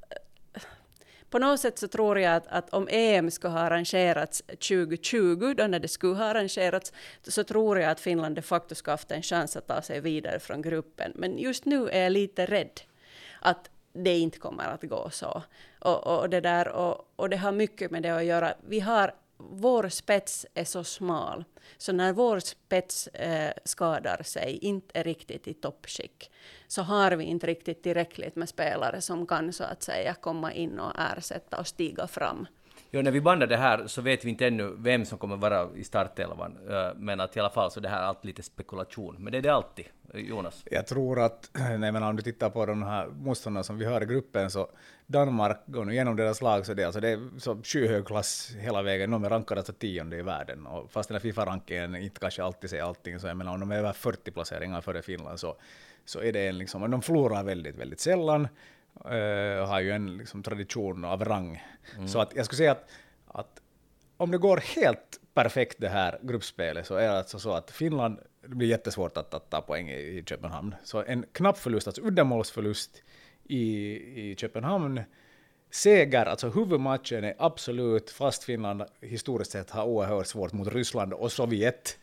på något sätt så tror jag att, att om EM skulle ha arrangerats 2020, då när det skulle ha arrangerats, så tror jag att Finland de facto skulle haft en chans att ta sig vidare från gruppen. Men just nu är jag lite rädd att det inte kommer att gå så. Och, och, det, där, och, och det har mycket med det att göra. Vi har vår spets är så smal, så när vår spets eh, skadar sig, inte är riktigt i toppskick, så har vi inte riktigt tillräckligt med spelare som kan så att säga komma in och ersätta och stiga fram. Jo, när vi bandar det här så vet vi inte ännu vem som kommer vara i startelvan, eh, men att i alla fall så det här är allt lite spekulation. Men det är det alltid, eh, Jonas. Jag tror att, nej men om du tittar på de här motståndarna som vi har i gruppen så Danmark går nu igenom deras lag så det, alltså det är så skyhög klass hela vägen. De är rankade alltså tionde i världen och fast den här Fifa-rankingen inte kanske alltid säger allting så jag menar om de är över 40 placeringar före Finland så, så är det en liksom, de förlorar väldigt, väldigt sällan uh, har ju en liksom, tradition av rang. Mm. Så att jag skulle säga att, att om det går helt perfekt det här gruppspelet så är det alltså så att Finland, det blir jättesvårt att, att ta poäng i, i Köpenhamn. Så en knapp förlust, alltså uddamålsförlust i, i Köpenhamn, seger, alltså huvudmatchen är absolut, fast Finland historiskt sett har oerhört svårt mot Ryssland och Sovjet.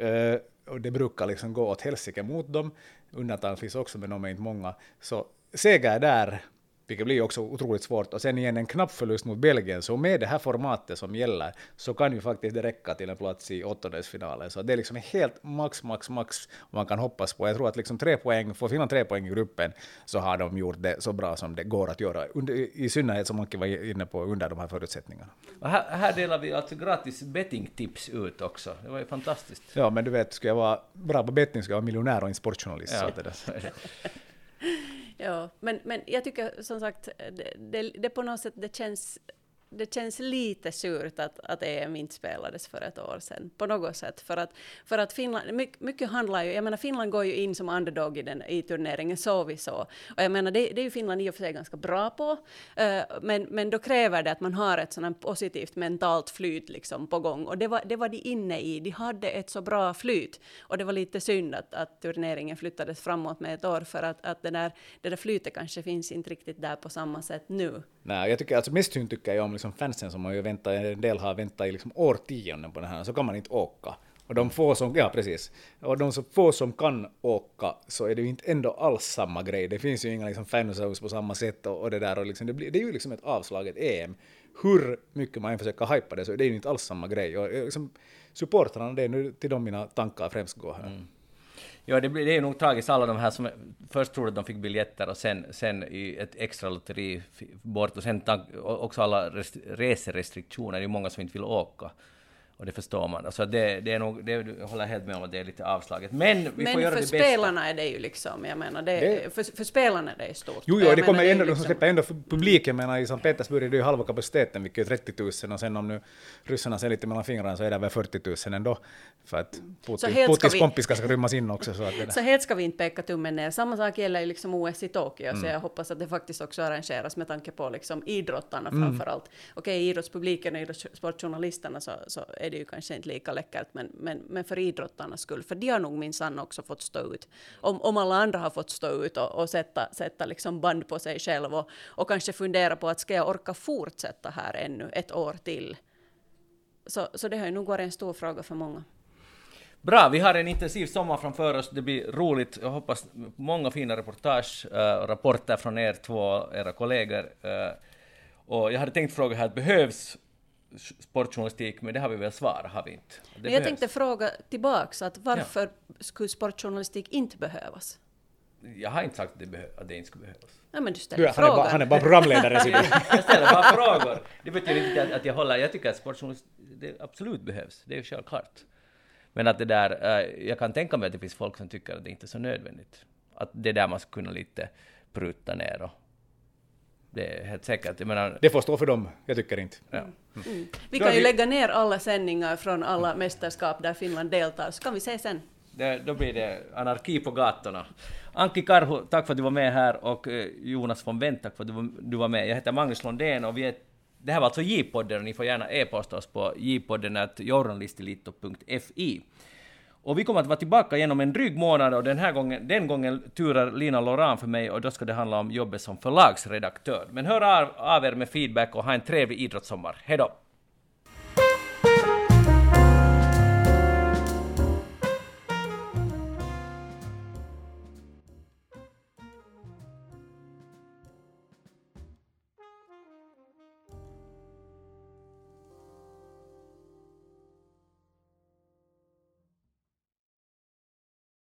Uh, och det brukar liksom gå åt helsike mot dem. Undantag finns också, men de är inte många. Så seger där, vilket blir också otroligt svårt, och sen igen en knapp förlust mot Belgien, så med det här formatet som gäller så kan ju faktiskt det räcka till en plats i åttondelsfinalen. Så det är liksom helt max, max, max man kan hoppas på. Jag tror att liksom tre poäng, får Finland tre poäng i gruppen så har de gjort det så bra som det går att göra, i synnerhet som Anki var inne på under de här förutsättningarna. Här, här delar vi alltså gratis bettingtips ut också. Det var ju fantastiskt. Ja, men du vet, ska jag vara bra på betting ska jag vara miljonär och en sportjournalist. Ja. Så det Ja, men, men jag tycker som sagt, eh, det, det, det på något sätt det känns det känns lite surt att, att EM inte spelades för ett år sedan, på något sätt. För att, för att Finland, mycket, mycket handlar ju, jag menar Finland går ju in som underdog i, den, i turneringen, så vi så. Och jag menar det, det är ju Finland i och för sig ganska bra på, uh, men, men då kräver det att man har ett sådant positivt mentalt flyt liksom på gång. Och det var, det var de inne i, de hade ett så bra flyt. Och det var lite synd att, att turneringen flyttades framåt med ett år, för att, att det, där, det där flytet kanske finns inte riktigt där på samma sätt nu. Nej, jag tycker alltså mest synd tycker jag om liksom fansen som har ju väntat, en del har väntat i liksom årtionden på det här, så kan man inte åka. Och de få som, ja precis, och de så få som kan åka så är det ju inte ändå alls samma grej. Det finns ju inga liksom fanhouse på samma sätt och, och det där och liksom, det, blir, det är ju liksom ett avslaget EM. Hur mycket man än försöker hypa det så är det ju inte alls samma grej. Och eh, liksom, supportrarna, det är nu till dem mina tankar främst går här. Mm. Ja, det, blir, det är nog tragiskt, alla de här som först trodde att de fick biljetter och sen, sen i ett extra lotteri bort och sen också alla rest, reserestriktioner, det är många som inte vill åka. Och det förstår man. Alltså det, det är nog, det, jag håller helt med om att det är lite avslaget. Men vi Men får göra det bästa. Men för spelarna är det ju liksom, jag menar, det, det... För, för spelarna är det stort. Jo, jo, det kommer ändå, liksom... de släpper ändå publiken, menar i Sankt Petersburg är det ju halva kapaciteten, vilket är 30 000, och sen om nu ryssarna ser lite mellan fingrarna så är det väl 40 000 ändå, för att Putin, Putins vi... ska rymmas in också. Så, att det så helt ska vi inte peka tummen ner. Samma sak gäller ju liksom OS i Tokyo, mm. så jag hoppas att det faktiskt också arrangeras med tanke på liksom idrottarna mm. framför allt. Okej, idrottspubliken och idrottssportjournalisterna så, så är det ju kanske inte lika läckert, men, men, men för idrottarnas skull, för de har nog minsann också fått stå ut. Om, om alla andra har fått stå ut och, och sätta, sätta liksom band på sig själv och, och kanske fundera på att ska jag orka fortsätta här ännu ett år till? Så, så det har ju nog varit en stor fråga för många. Bra, vi har en intensiv sommar framför oss. Det blir roligt. Jag hoppas många fina reportage och rapporter från er två, era kollegor. Äh, och jag hade tänkt fråga här, behövs sportjournalistik, men det har vi väl svarat, har vi inte? Det jag behövs. tänkte fråga tillbaks, att varför ja. skulle sportjournalistik inte behövas? Jag har inte sagt att det, att det inte skulle behövas. Ja, men du ställer du, han, är bara, han är bara programledare. jag ställer bara frågor. Det betyder inte att, att jag håller... Jag tycker att sportjournalistik absolut behövs. Det är ju självklart. Men att det där... Uh, jag kan tänka mig att det finns folk som tycker att det inte är så nödvändigt. Att det där man skulle kunna lite pruta ner och det är helt säkert. Jag menar, det får stå för dem, jag tycker inte. Ja. Mm. mm. Vi kan ju lägga ner alla sändningar från alla mästerskap där Finland deltar, så kan vi se sen. Det, då blir det anarki på gatorna. Anki Karhu, tack för att du var med här och eh, Jonas von Wendt, tack för att du var med. Jag heter Magnus Lundén och vi är, det här var alltså J-podden och ni får gärna e-posta oss på jpodden journalistilitto.fi. Och vi kommer att vara tillbaka igen om en dryg månad och den här gången, den gången turar Lina Loran för mig och då ska det handla om jobbet som förlagsredaktör. Men hör av, av er med feedback och ha en trevlig idrottssommar. Hej då!